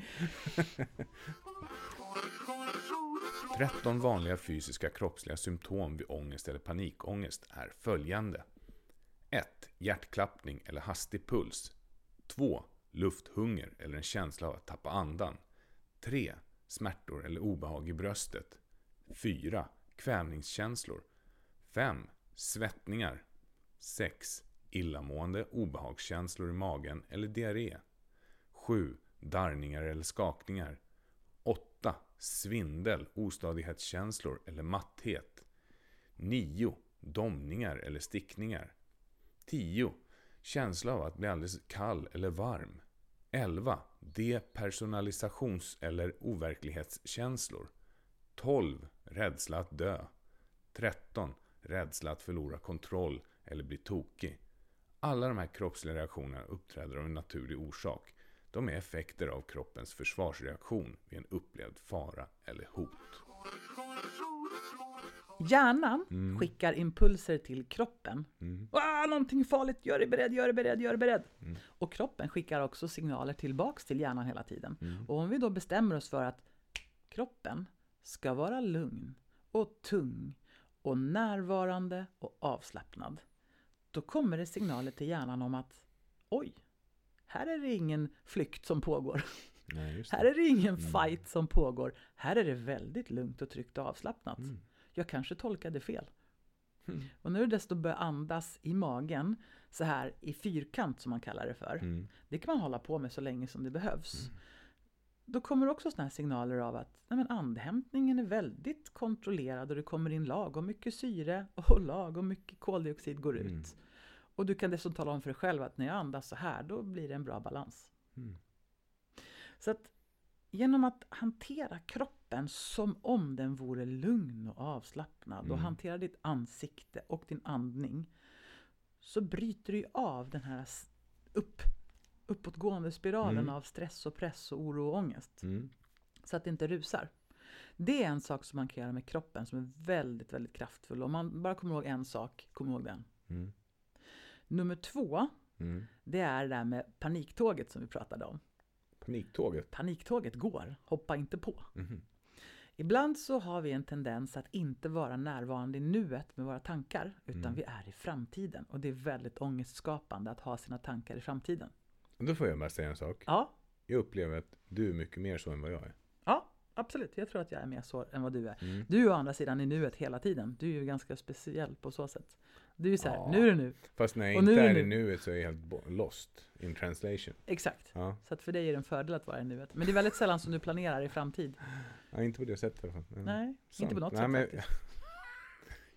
13 vanliga fysiska kroppsliga symptom vid ångest eller panikångest är följande. 1. Hjärtklappning eller hastig puls. 2. Lufthunger eller en känsla av att tappa andan. 3. Smärtor eller obehag i bröstet. 4. Kvävningskänslor. 5. Svettningar. 6. Illamående, obehagskänslor i magen eller diarré. 7. Darrningar eller skakningar. 8. Svindel, ostadighetskänslor eller matthet. 9. Domningar eller stickningar. 10. Känsla av att bli alldeles kall eller varm. 11. Depersonalisations eller overklighetskänslor. 12. Rädsla att dö. 13. Rädsla att förlora kontroll eller bli tokig. Alla de här kroppsliga reaktionerna uppträder av en naturlig orsak. De är effekter av kroppens försvarsreaktion vid en upplevd fara eller hot. Hjärnan Mm. skickar impulser till kroppen. Ah, någonting farligt, gör dig beredd, gör dig beredd, gör dig beredd. Mm. Och kroppen skickar också signaler tillbaks till hjärnan hela tiden. Mm. Och om vi då bestämmer oss för att kroppen ska vara lugn och tung och närvarande och avslappnad. Då kommer det signaler till hjärnan om att oj, här är det ingen flykt som pågår. Nej, Här är det ingen fight som pågår. Här är det väldigt lugnt och tryggt och avslappnat. Mm. Jag kanske tolkade fel. Och när du dessutom börjar andas i magen, så här i fyrkant som man kallar det för. Mm. Det kan man hålla på med så länge som det behövs. Då kommer också såna här signaler av att nej men andhämtningen är väldigt kontrollerad och det kommer in lagom mycket syre och lagom mycket koldioxid går ut. Mm. Och du kan dessutom tala om för dig själv att när jag andas så här, då blir det en bra balans. Mm. Så att genom att hantera kroppen som om den vore lugn och avslappnad och Mm. hantera ditt ansikte och din andning så bryter du av den här upp, uppåtgående spiralen Mm. av stress och press och oro och ångest. Mm. Så att det inte rusar. Det är en sak som man kan göra med kroppen som är väldigt, väldigt kraftfull. Om man bara kommer ihåg en sak, kom ihåg den. Mm. Nummer två, Mm. det är det där med paniktåget som vi pratade om. Paniktåget. Paniktåget går, hoppa inte på. Mhm. Ibland så har vi en tendens att inte vara närvarande i nuet med våra tankar, utan Mm. vi är i framtiden. Och det är väldigt ångestskapande att ha sina tankar i framtiden. Då får jag bara säga en sak. Ja, Jag upplever att du är mycket mer så än vad jag är. Absolut. Jag tror att jag är mer så än vad du är. Mm. Du är å andra sidan i nuet hela tiden. Du är ju ganska speciell på så sätt. Du är så här, Ja. nu är det nu. Fast när jag Och nu inte är är i nu. nuet så är jag helt lost in translation. Exakt. Ja. Så att för dig är det en fördel att vara i nuet. Men det är väldigt sällan som du planerar i framtid. ja, inte på det sättet i alla fall. Nej, sant. inte på något Nej, sätt men- faktiskt.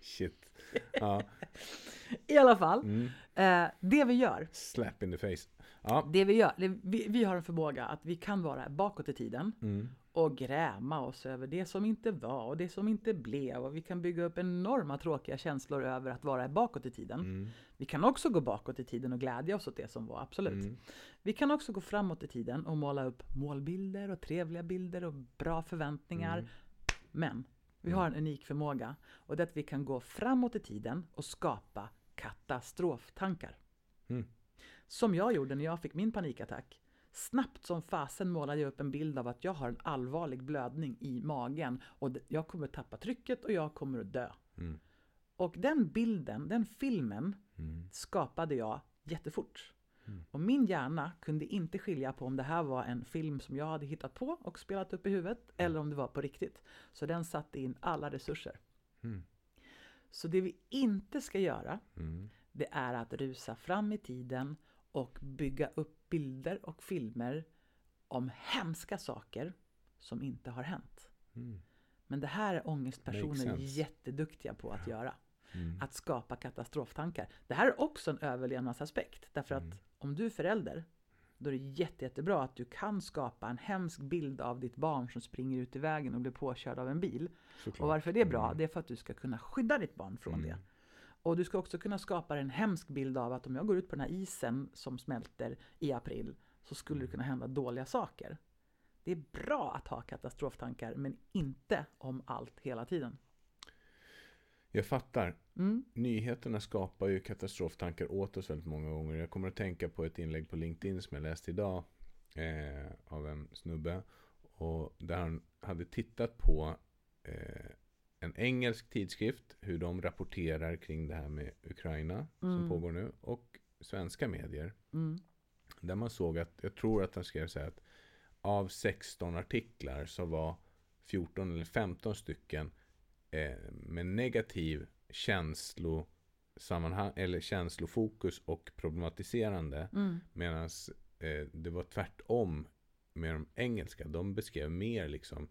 Shit. Ja. I alla fall, Mm. eh, det vi gör, Slap in the face. Ja. det vi gör, det, vi, vi har en förmåga att vi kan vara bakåt i tiden Mm. Och gräma oss över det som inte var och det som inte blev och vi kan bygga upp enorma tråkiga känslor över att vara bakåt i tiden. Mm. Vi kan också gå bakåt i tiden och glädja oss åt det som var, absolut. Mm. Vi kan också gå framåt i tiden och måla upp målbilder och trevliga bilder och bra förväntningar. Mm. Men vi har en unik förmåga och det är att vi kan gå framåt i tiden och skapa katastroftankar. Mm. Som jag gjorde när jag fick min panikattack. Snabbt som fasen målade jag upp en bild av att jag har en allvarlig blödning i magen och jag kommer tappa trycket och jag kommer att dö. Mm. Och den bilden, den filmen, Mm. skapade jag jättefort. Mm. Och min hjärna kunde inte skilja på om det här var en film som jag hade hittat på och spelat upp i huvudet eller om det var på riktigt. Så den satte in alla resurser. Mm. Så det vi inte ska göra, Mm. det är att rusa fram i tiden och bygga upp bilder och filmer om hemska saker som inte har hänt. Mm. Men det här är ångestpersoner jätteduktiga på att göra. Mm. Att skapa katastroftankar. Det här är också en överlevnadsaspekt. Därför att Mm. om du är förälder, då är det jätte, jättebra att du kan skapa en hemsk bild av ditt barn som springer ut i vägen och blir påkörd av en bil. Såklart. Och varför det är bra, Mm. det är för att du ska kunna skydda ditt barn från Mm. det. Och du ska också kunna skapa en hemsk bild av att om jag går ut på den här isen som smälter i april så skulle det kunna hända dåliga saker. Det är bra att ha katastroftankar, men inte om allt hela tiden. Jag fattar. Mm. Nyheterna skapar ju katastroftankar åt oss väldigt många gånger. Jag kommer att tänka på ett inlägg på LinkedIn som jag läste idag eh, av en snubbe. Och där han hade tittat på eh, en engelsk tidskrift, hur de rapporterar kring det här med Ukraina som Mm. pågår nu. Och svenska medier. Mm. Där man såg att, jag tror att han skrev så här att av 16 artiklar så var 14 eller 15 stycken eh, med negativ känslosammanhang eller känslofokus och problematiserande. Mm. Medan eh, det var tvärtom med de engelska. De beskrev mer liksom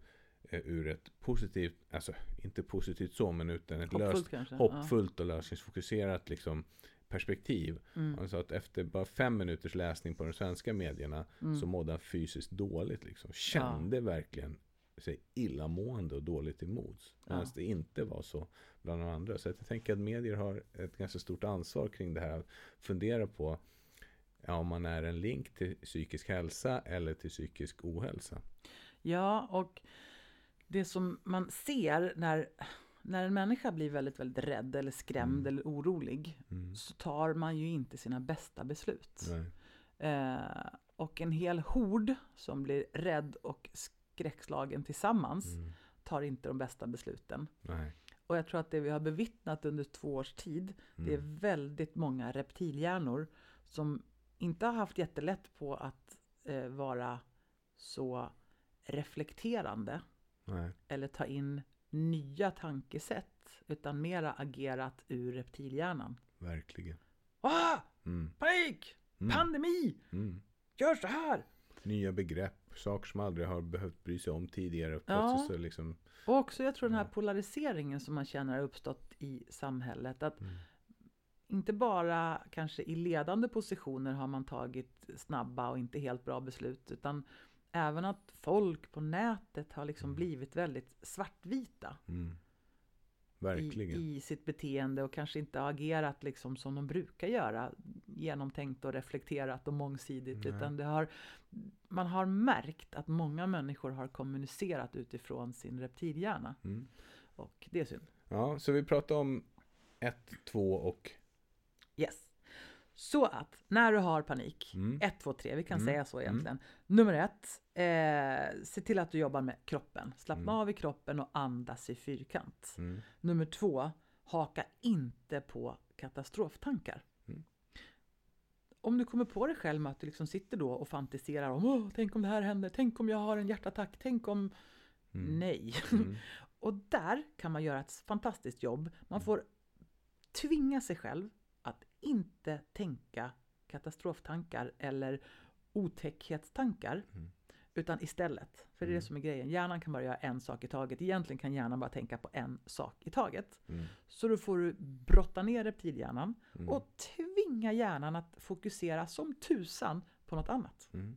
ur ett positivt, alltså inte positivt så, men utan ett Hoppfullt löst, kanske? hoppfullt och lösningsfokuserat liksom, perspektiv. Ja. Mm. Han sa att efter bara fem minuters läsning på de svenska medierna Mm. så mådde han fysiskt dåligt. Liksom. Kände verkligen sig illamående och dåligt till mods. Ja. Medan det inte var så bland de andra. Så jag tänker att medier har ett ganska stort ansvar kring det här. Att fundera på ja, om man är en länk till psykisk hälsa eller till psykisk ohälsa. Ja, och det som man ser när, när en människa blir väldigt, väldigt rädd eller skrämd Mm. eller orolig Mm. så tar man ju inte sina bästa beslut. Eh, och en hel hord som blir rädd och skräckslagen tillsammans Mm. tar inte de bästa besluten. Nej. Och jag tror att det vi har bevittnat under två års tid, det är Mm. väldigt många reptilhjärnor som inte har haft jättelätt på att eh, vara så reflekterande Nej. eller ta in nya tankesätt utan mera agerat ur reptilhjärnan. Verkligen. Ah! Mm. Panik! Mm. Pandemi! Mm. Gör så här! Nya begrepp, saker som aldrig har behövt bry sig om tidigare. Ja. Så liksom, Och också jag tror den här Ja. polariseringen som man känner har uppstått i samhället. Att Mm. inte bara kanske i ledande positioner har man tagit snabba och inte helt bra beslut utan även att folk på nätet har liksom Mm. blivit väldigt svartvita Mm. Verkligen. i, i sitt beteende och kanske inte har agerat liksom som de brukar göra genomtänkt och reflekterat och mångsidigt Nej. utan det har, man har märkt att många människor har kommunicerat utifrån sin reptilhjärna Mm. och det är synd. Ja, så vi pratar om ett, två och... Yes. Så att när du har panik, Mm. 1, 2, 3, vi kan Mm. säga så egentligen. Nummer ett, eh, se till att du jobbar med kroppen. Slappna Mm. av i kroppen och andas i fyrkant. Mm. Nummer två, haka inte på katastroftankar. Mm. Om du kommer på dig själv med att du liksom sitter då och fantiserar om Åh, tänk om det här händer, tänk om jag har en hjärtattack, tänk om... Mm. Nej. Mm. Och där kan man göra ett fantastiskt jobb. Man får tvinga sig själv inte tänka katastroftankar eller otäckhetstankar. Mm. Utan istället, för det är Mm. det som är grejen, hjärnan kan bara göra en sak i taget. Egentligen kan hjärnan bara tänka på en sak i taget. Mm. Så då får du brotta ner reptilhjärnan Mm. och tvinga hjärnan att fokusera som tusan på något annat. Mm.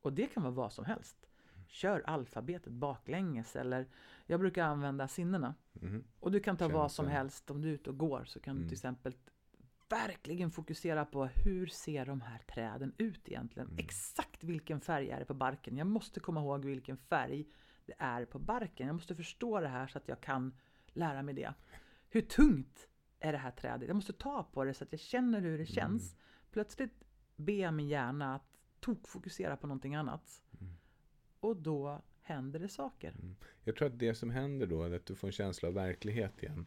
Och det kan vara vad som helst. Kör alfabetet baklänges eller jag brukar använda sinnena. Mm. Och du kan ta vad som helst. Om du är ute och går så kan du Mm. till exempel verkligen fokusera på hur ser de här träden ut egentligen? Mm. Exakt vilken färg är det på barken? Jag måste komma ihåg vilken färg det är på barken. Jag måste förstå det här så att jag kan lära mig det. Hur tungt är det här trädet? Jag måste ta på det så att jag känner hur det känns. Mm. Plötsligt ber jag min hjärna att tokfokusera på någonting annat. Mm. Och då händer det saker. Jag tror att det som händer då är att du får en känsla av verklighet igen.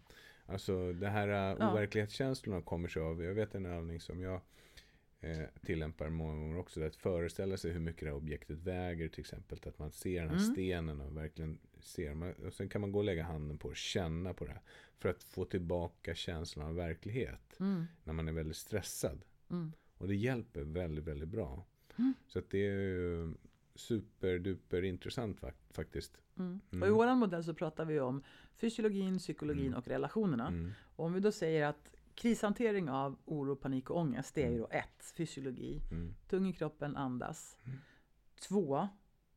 Alltså det här äh, Ja. overklighetskänslorna kommer sig av, jag vet en övning som jag eh, tillämpar många gånger också. Att föreställa sig hur mycket det här objektet väger till exempel. Att man ser den här Mm. stenen och verkligen ser. Man, och sen kan man gå och lägga handen på och känna på det här. För att få tillbaka känslan av verklighet. Mm, När man är väldigt stressad. mm, Och det hjälper väldigt, väldigt bra. Mm. Så att det är ju superduper intressant fak- faktiskt. mm. Mm. Och i vår modell så pratar vi om fysiologin, psykologin Mm. och relationerna. Mm. Och om vi då säger att krishantering av oro, panik och ångest, det är ju Mm. då ett, fysiologi. Mm. Tung i kroppen, andas. Mm. Två,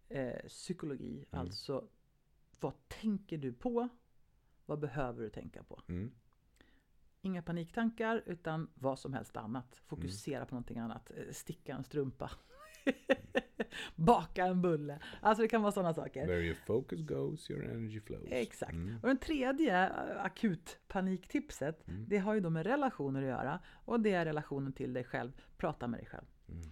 eh, psykologi. Mm. Alltså, vad tänker du på? Vad behöver du tänka på? Mm. Inga paniktankar, utan vad som helst annat. Mm. Fokusera på någonting annat. Eh, Sticka en strumpa. Baka en bulle. Alltså det kan vara sådana saker. Where your focus goes, your energy flows. Exakt. Mm. Och den tredje eh, akut paniktipset, Mm. det har ju då med relationer att göra. Och det är relationen till dig själv. Prata med dig själv. Mm.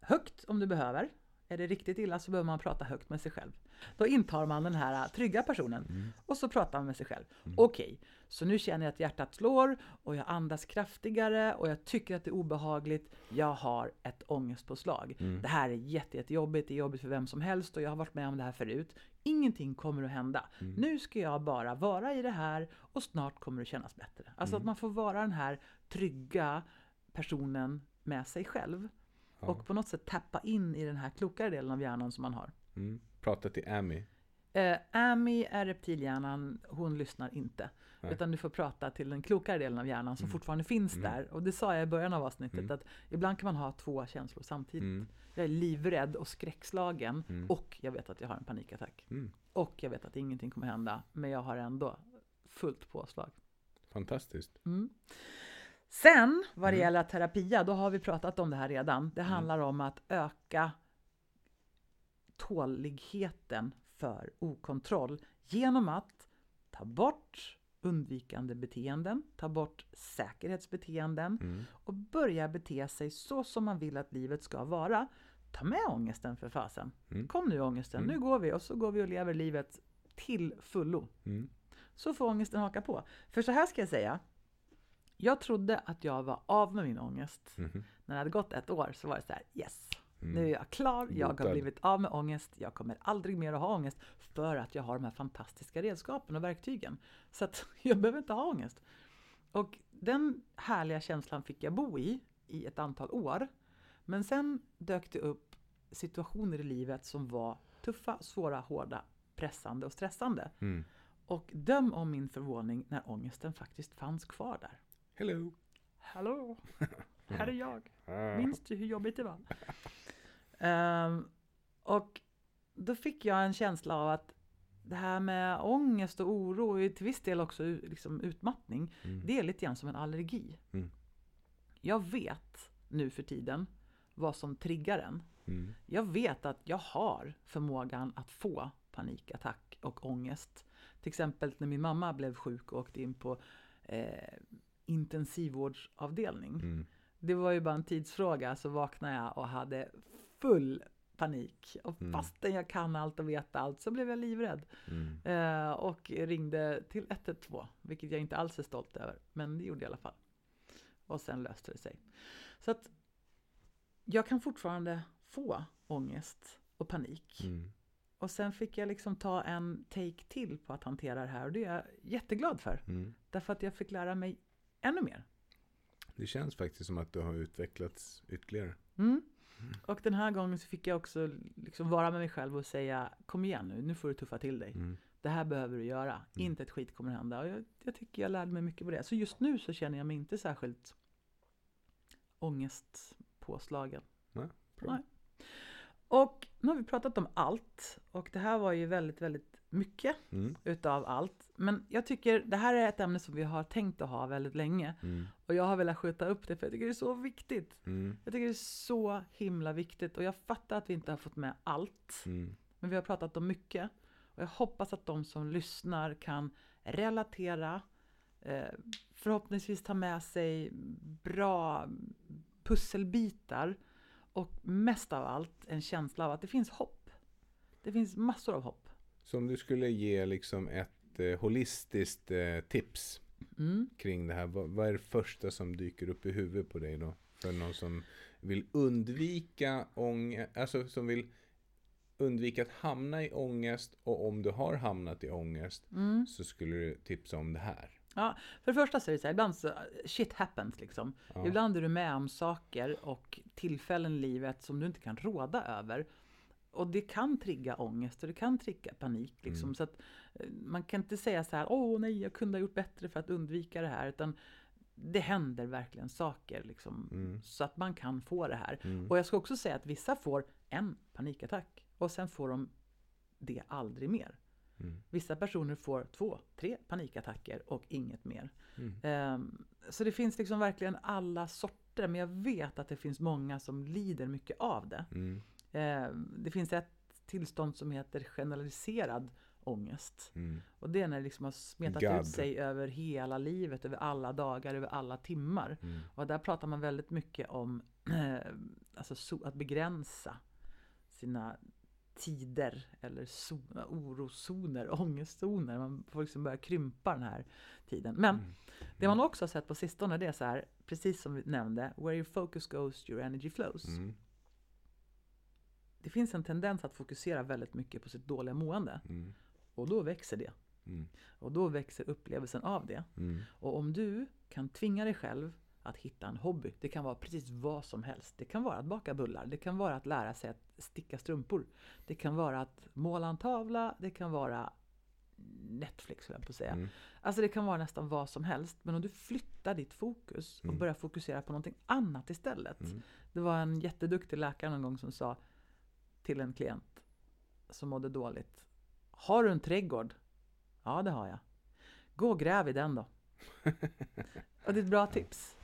Högt om du behöver. Är det riktigt illa så behöver man prata högt med sig själv. Då intar man den här eh, trygga personen Mm. och så pratar man med sig själv. Mm. Okej, så nu känner jag att hjärtat slår och jag andas kraftigare och jag tycker att det är obehagligt. Jag har ett ångestpåslag. Mm. Det här är jätte, jättejobbigt, det är jobbigt för vem som helst och jag har varit med om det här förut. Ingenting kommer att hända. Mm. Nu ska jag bara vara i det här och snart kommer det kännas bättre. Alltså Mm. att man får vara den här trygga personen med sig själv. Ja. Och på något sätt tappa in i den här klokare delen av hjärnan som man har. Mm. Prata till Amy. Eh, Amy är reptilhjärnan, hon lyssnar inte. Nej. Utan du får prata till den klokare delen av hjärnan som Mm. fortfarande finns Mm. där. Och det sa jag i början av avsnittet Mm. att ibland kan man ha två känslor samtidigt. Mm. Jag är livrädd och skräckslagen Mm. och jag vet att jag har en panikattack. Mm. Och jag vet att ingenting kommer hända men jag har ändå fullt påslag. Fantastiskt. Mm. Sen vad det Mm. gäller terapia, då har vi pratat om det här redan. Det handlar om att öka tåligheten för okontroll genom att ta bort undvikande beteenden, ta bort säkerhetsbeteenden Mm. och börja bete sig så som man vill att livet ska vara. Ta med ångesten för fasen. Mm. Kom nu ångesten, Mm. nu går vi och så går vi och lever livet till fullo. Mm. Så får ångesten haka på. För så här ska jag säga. Jag trodde att jag var av med min ångest. Mhm. När det hade gått ett år så var det så här, yes! Mm. Nu är jag klar, jag har blivit av med ångest, jag kommer aldrig mer att ha ångest för att jag har de här fantastiska redskapen och verktygen. Så att jag behöver inte ha ångest. Och den härliga känslan fick jag bo i, i ett antal år. Men sen dök det upp situationer i livet som var tuffa, svåra, hårda, pressande och stressande. Mm. Och döm om min förvåning när ångesten faktiskt fanns kvar där. Hello. Hallå, här är jag. Ah. Minns du hur jobbigt det var? Ehm, och då fick jag en känsla av att det här med ångest och oro, och till viss del också liksom utmattning, Mm. det är lite grann som en allergi. Mm. Jag vet nu för tiden vad som triggar en. Mm. Jag vet att jag har förmågan att få panikattack och ångest. Till exempel när min mamma blev sjuk och åkte in på eh, intensivvårdsavdelning. Mm. Det var ju bara en tidsfråga så vaknade jag och hade full panik. Och Mm. fastän jag kan allt och vet allt så blev jag livrädd. Mm. Eh, och ringde till 112, vilket jag inte alls är stolt över. Men det gjorde jag i alla fall. Och sen löste det sig. Så att jag kan fortfarande få ångest och panik. Mm. Och sen fick jag liksom ta en take till på att hantera det här och det är jag jätteglad för. Mm. Därför att jag fick lära mig ännu mer. Det känns faktiskt som att du har utvecklats ytterligare. Mm. Och den här gången så fick jag också liksom vara med mig själv och säga Kom igen nu, nu får du tuffa till dig. Mm. Det här behöver du göra. Inte ett skit kommer hända. Och jag, jag tycker jag lärde mig mycket på det. Så just nu så känner jag mig inte särskilt ångestpåslagen. Nej, bra. Nej. Och nu har vi pratat om allt. Och det här var ju väldigt, väldigt mycket Mm. utav allt. Men jag tycker det här är ett ämne som vi har tänkt att ha väldigt länge. Mm. Och jag har velat skjuta upp det för jag tycker det är så viktigt. Mm. Jag tycker det är så himla viktigt. Och jag fattar att vi inte har fått med allt. Mm. Men vi har pratat om mycket. Och jag hoppas att de som lyssnar kan relatera. Eh, förhoppningsvis ta med sig bra pusselbitar. Och mest av allt en känsla av att det finns hopp. Det finns massor av hopp. Så om du skulle ge liksom ett eh, holistiskt eh, tips Mm. kring det här. Vad, vad är det första som dyker upp i huvudet på dig då? För någon som vill undvika ångest, alltså som vill undvika att hamna i ångest och om du har hamnat i ångest Mm. så skulle du tipsa om det här. Ja, för det första så är det så här, ibland så, shit happens liksom. Ja. Ibland är du med om saker och tillfällen i livet som du inte kan råda över. Och det kan trigga ångest och det kan trigga panik. Liksom. Mm. Så att eh, man kan inte säga så här, åh nej, jag kunde ha gjort bättre för att undvika det här. Utan det händer verkligen saker liksom, Mm. så att man kan få det här. Mm. Och jag ska också säga att vissa får en panikattack och sen får de det aldrig mer. Mm. Vissa personer får två, tre panikattacker och inget mer. Mm. Ehm, så det finns liksom verkligen alla sorter, men jag vet att det finns många som lider mycket av det. Mm. Ehm, det finns ett tillstånd som heter generaliserad ångest. Mm. Och det är när det liksom har smetat GAD. ut sig över hela livet, över alla dagar, över alla timmar. Mm. Och där pratar man väldigt mycket om alltså so- att begränsa sina tider eller zo- oroszoner, ångestzoner. Man får liksom börja krympa den här tiden. Men Mm. det man också har sett på sistone det är så här, precis som vi nämnde, where your focus goes, your energy flows. Mm. Det finns en tendens att fokusera väldigt mycket på sitt dåliga mående. Mm. Och då växer det. Mm. Och då växer upplevelsen av det. Mm. Och om du kan tvinga dig själv att hitta en hobby. Det kan vara precis vad som helst. Det kan vara att baka bullar. Det kan vara att lära sig att sticka strumpor. Det kan vara att måla en tavla. Det kan vara Netflix, höll jag på att säga. Mm. Alltså det kan vara nästan vad som helst. Men om du flyttar ditt fokus och Mm. börjar fokusera på någonting annat istället. Mm. Det var en jätteduktig läkare någon gång som sa till en klient som mådde dåligt. Har du en trädgård? Ja, det har jag. Gå och gräv i den då. och det är ett bra tips.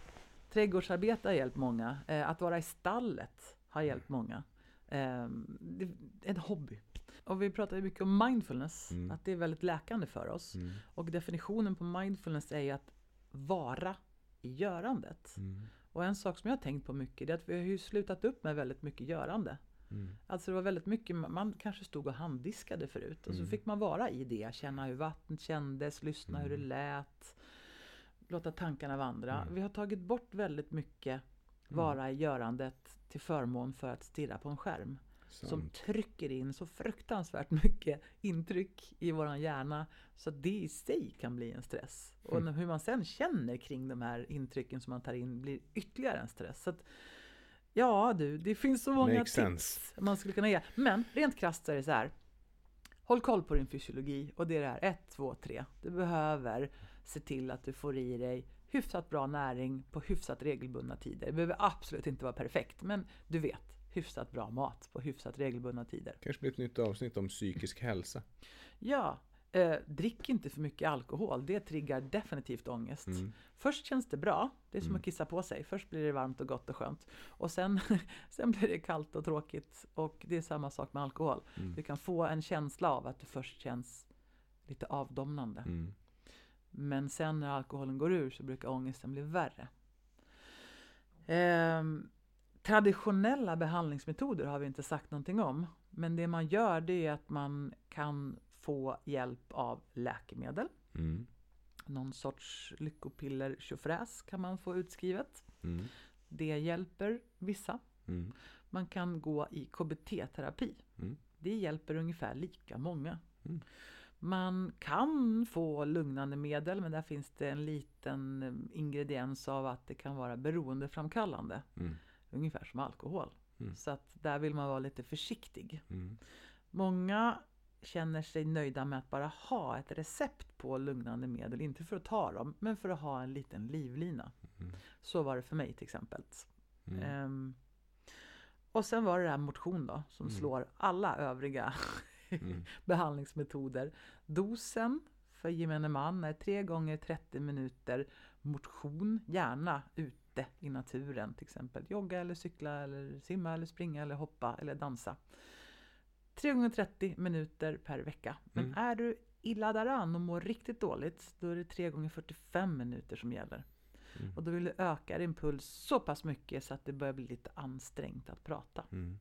Trädgårdsarbete har hjälpt många. Eh, att vara i stallet har hjälpt många. Eh, det är en hobby. Och vi pratar mycket om mindfulness, Mm. att det är väldigt läkande för oss. Mm. Och definitionen på mindfulness är ju att vara i görandet. Mm. Och en sak som jag har tänkt på mycket är att vi har ju slutat upp med väldigt mycket görande. Mm. Alltså det var väldigt mycket, man kanske stod och handdiskade förut och så Mm. fick man vara i det, känna hur vattnet kändes, lyssna hur det lät, låta tankarna vandra. Mm. Vi har tagit bort väldigt mycket vara i görandet till förmån för att stirra på en skärm. Som Sant. trycker in så fruktansvärt mycket intryck i våran hjärna så att det i sig kan bli en stress. Och Mm. hur man sen känner kring de här intrycken som man tar in blir ytterligare en stress. Så att, ja du, det finns så många Makes tips sense. man skulle kunna ge. Men rent krasst så är det så här. Håll koll på din fysiologi och det är det här 1, 2, 3. Du behöver se till att du får i dig hyfsat bra näring på hyfsat regelbundna tider. Det behöver absolut inte vara perfekt, men du vet. hyfsat bra mat på hyfsat regelbundna tider. Kanske blir ett nytt avsnitt om psykisk hälsa. Ja, eh, drick inte för mycket alkohol. Det triggar definitivt ångest. Mm. Först känns det bra. Det är som Mm. att kissa på sig. Först blir det varmt och gott och skönt. Och sen, sen blir det kallt och tråkigt. Och det är samma sak med alkohol. Mm. Du kan få en känsla av att det först känns lite avdomnande. Mm. Men sen när alkoholen går ur så brukar ångesten bli värre. Ehm, traditionella behandlingsmetoder har vi inte sagt någonting om. Men det man gör det är att man kan få hjälp av läkemedel. Mm. Någon sorts lyckopiller tjofräs kan man få utskrivet. Mm. Det hjälper vissa. Mm. Man kan gå i KBT-terapi. Mm. Det hjälper ungefär lika många. Man kan få lugnande medel men där finns det en liten eh, ingrediens av att det kan vara beroendeframkallande. Mm. Ungefär som alkohol. Mm. Så att där vill man vara lite försiktig. Mm. Många känner sig nöjda med att bara ha ett recept på lugnande medel. Inte för att ta dem, men för att ha en liten livlina. Mm. Så var det för mig till exempel. Mm. Ehm, och sen var det det här motion då, som Mm. slår alla övriga Mm. behandlingsmetoder. Dosen för gemene man är 3 gånger 30 minuter motion, gärna ute i naturen. Till exempel jogga eller cykla eller simma eller springa eller hoppa eller dansa. 3 gånger 30 minuter per vecka. Men Mm. är du illa däran och mår riktigt dåligt, då är det 3 gånger 45 minuter som gäller. Mm. Och då vill du öka din puls så pass mycket så att det börjar bli lite ansträngt att prata. Mm.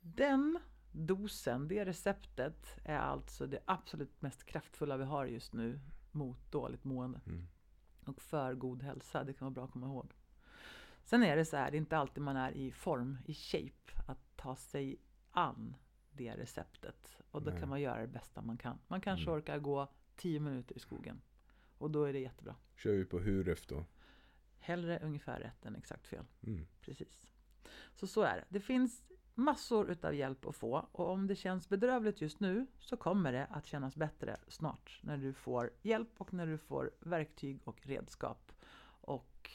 Den dosen, det receptet, är alltså det absolut mest kraftfulla vi har just nu mot dåligt mående. Mm. Och för god hälsa, det kan vara bra att komma ihåg. Sen är det så här, det är inte alltid man är i form, i shape, att ta sig an det receptet. Och då Nej. kan man göra det bästa man kan. Man kanske Mm. orkar gå 10 minuter i skogen. Och då är det jättebra. Kör vi på Huref då? Hellre ungefär rätt än exakt fel. Mm. Precis. Så så är det. Det finns massor utav hjälp att få och om det känns bedrövligt just nu så kommer det att kännas bättre snart när du får hjälp och när du får verktyg och redskap. Och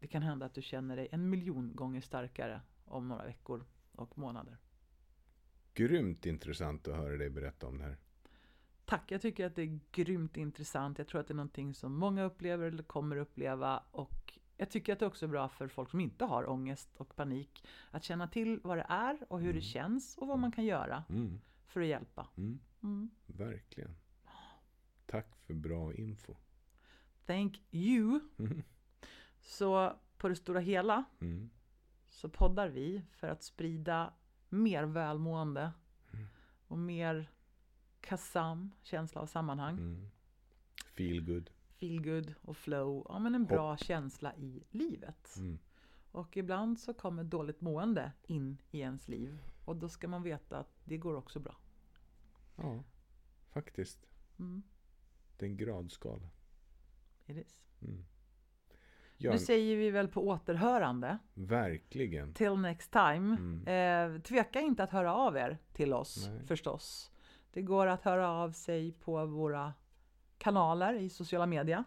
det kan hända att du känner dig en miljon gånger starkare om några veckor och månader. Grymt intressant att höra dig berätta om det här. Tack, jag tycker att det är grymt intressant. Jag tror att det är någonting som många upplever eller kommer uppleva och jag tycker att det också är bra för folk som inte har ångest och panik att känna till vad det är och hur det känns och vad man kan göra Mm. för att hjälpa. Mm. Mm. Verkligen. Tack för bra info. Thank you! Mm. Så på det stora hela Mm. så poddar vi för att sprida mer välmående Mm. och mer kasam, känsla av sammanhang, Mm. Feel good. Feel good och flow. Ja, men en bra känsla i livet. Mm. Och ibland så kommer dåligt mående in i ens liv och då ska man veta att det går också bra. Ja, faktiskt. Mm, Det är en gradskala. it is. Mm. Ja, Nu säger vi väl på återhörande. verkligen. Till next time. Mm. Eh, tveka inte att höra av er till oss Nej. förstås. Det går att höra av sig på våra kanaler i sociala medier.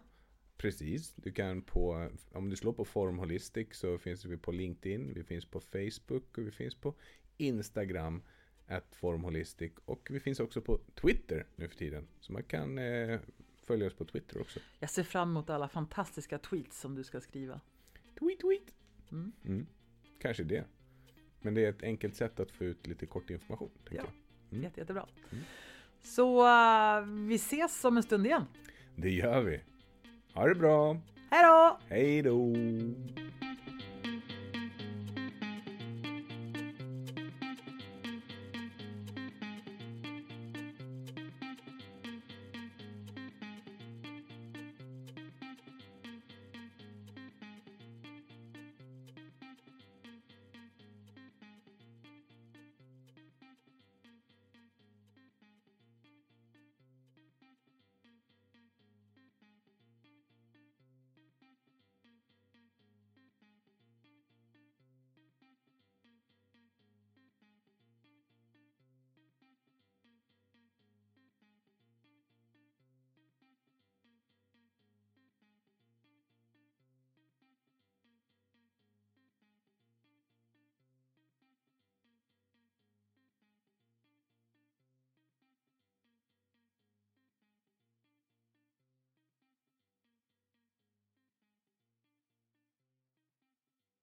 Precis, du kan på, om du slår på Form Holistic så finns vi på LinkedIn, vi finns på Facebook och vi finns på Instagram, at Form Holistic och vi finns också på Twitter nu för tiden. Så man kan eh, följa oss på Twitter också. Jag ser fram emot alla fantastiska tweets som du ska skriva. Tweet, tweet! Mm. Mm. Kanske det. Men det är ett enkelt sätt att få ut lite kort information. Ja. jag. Mm. Jätte, jättebra. Mm. Så eh, vi ses om en stund igen. Det gör vi. Ha det bra! Hej då! Hej då!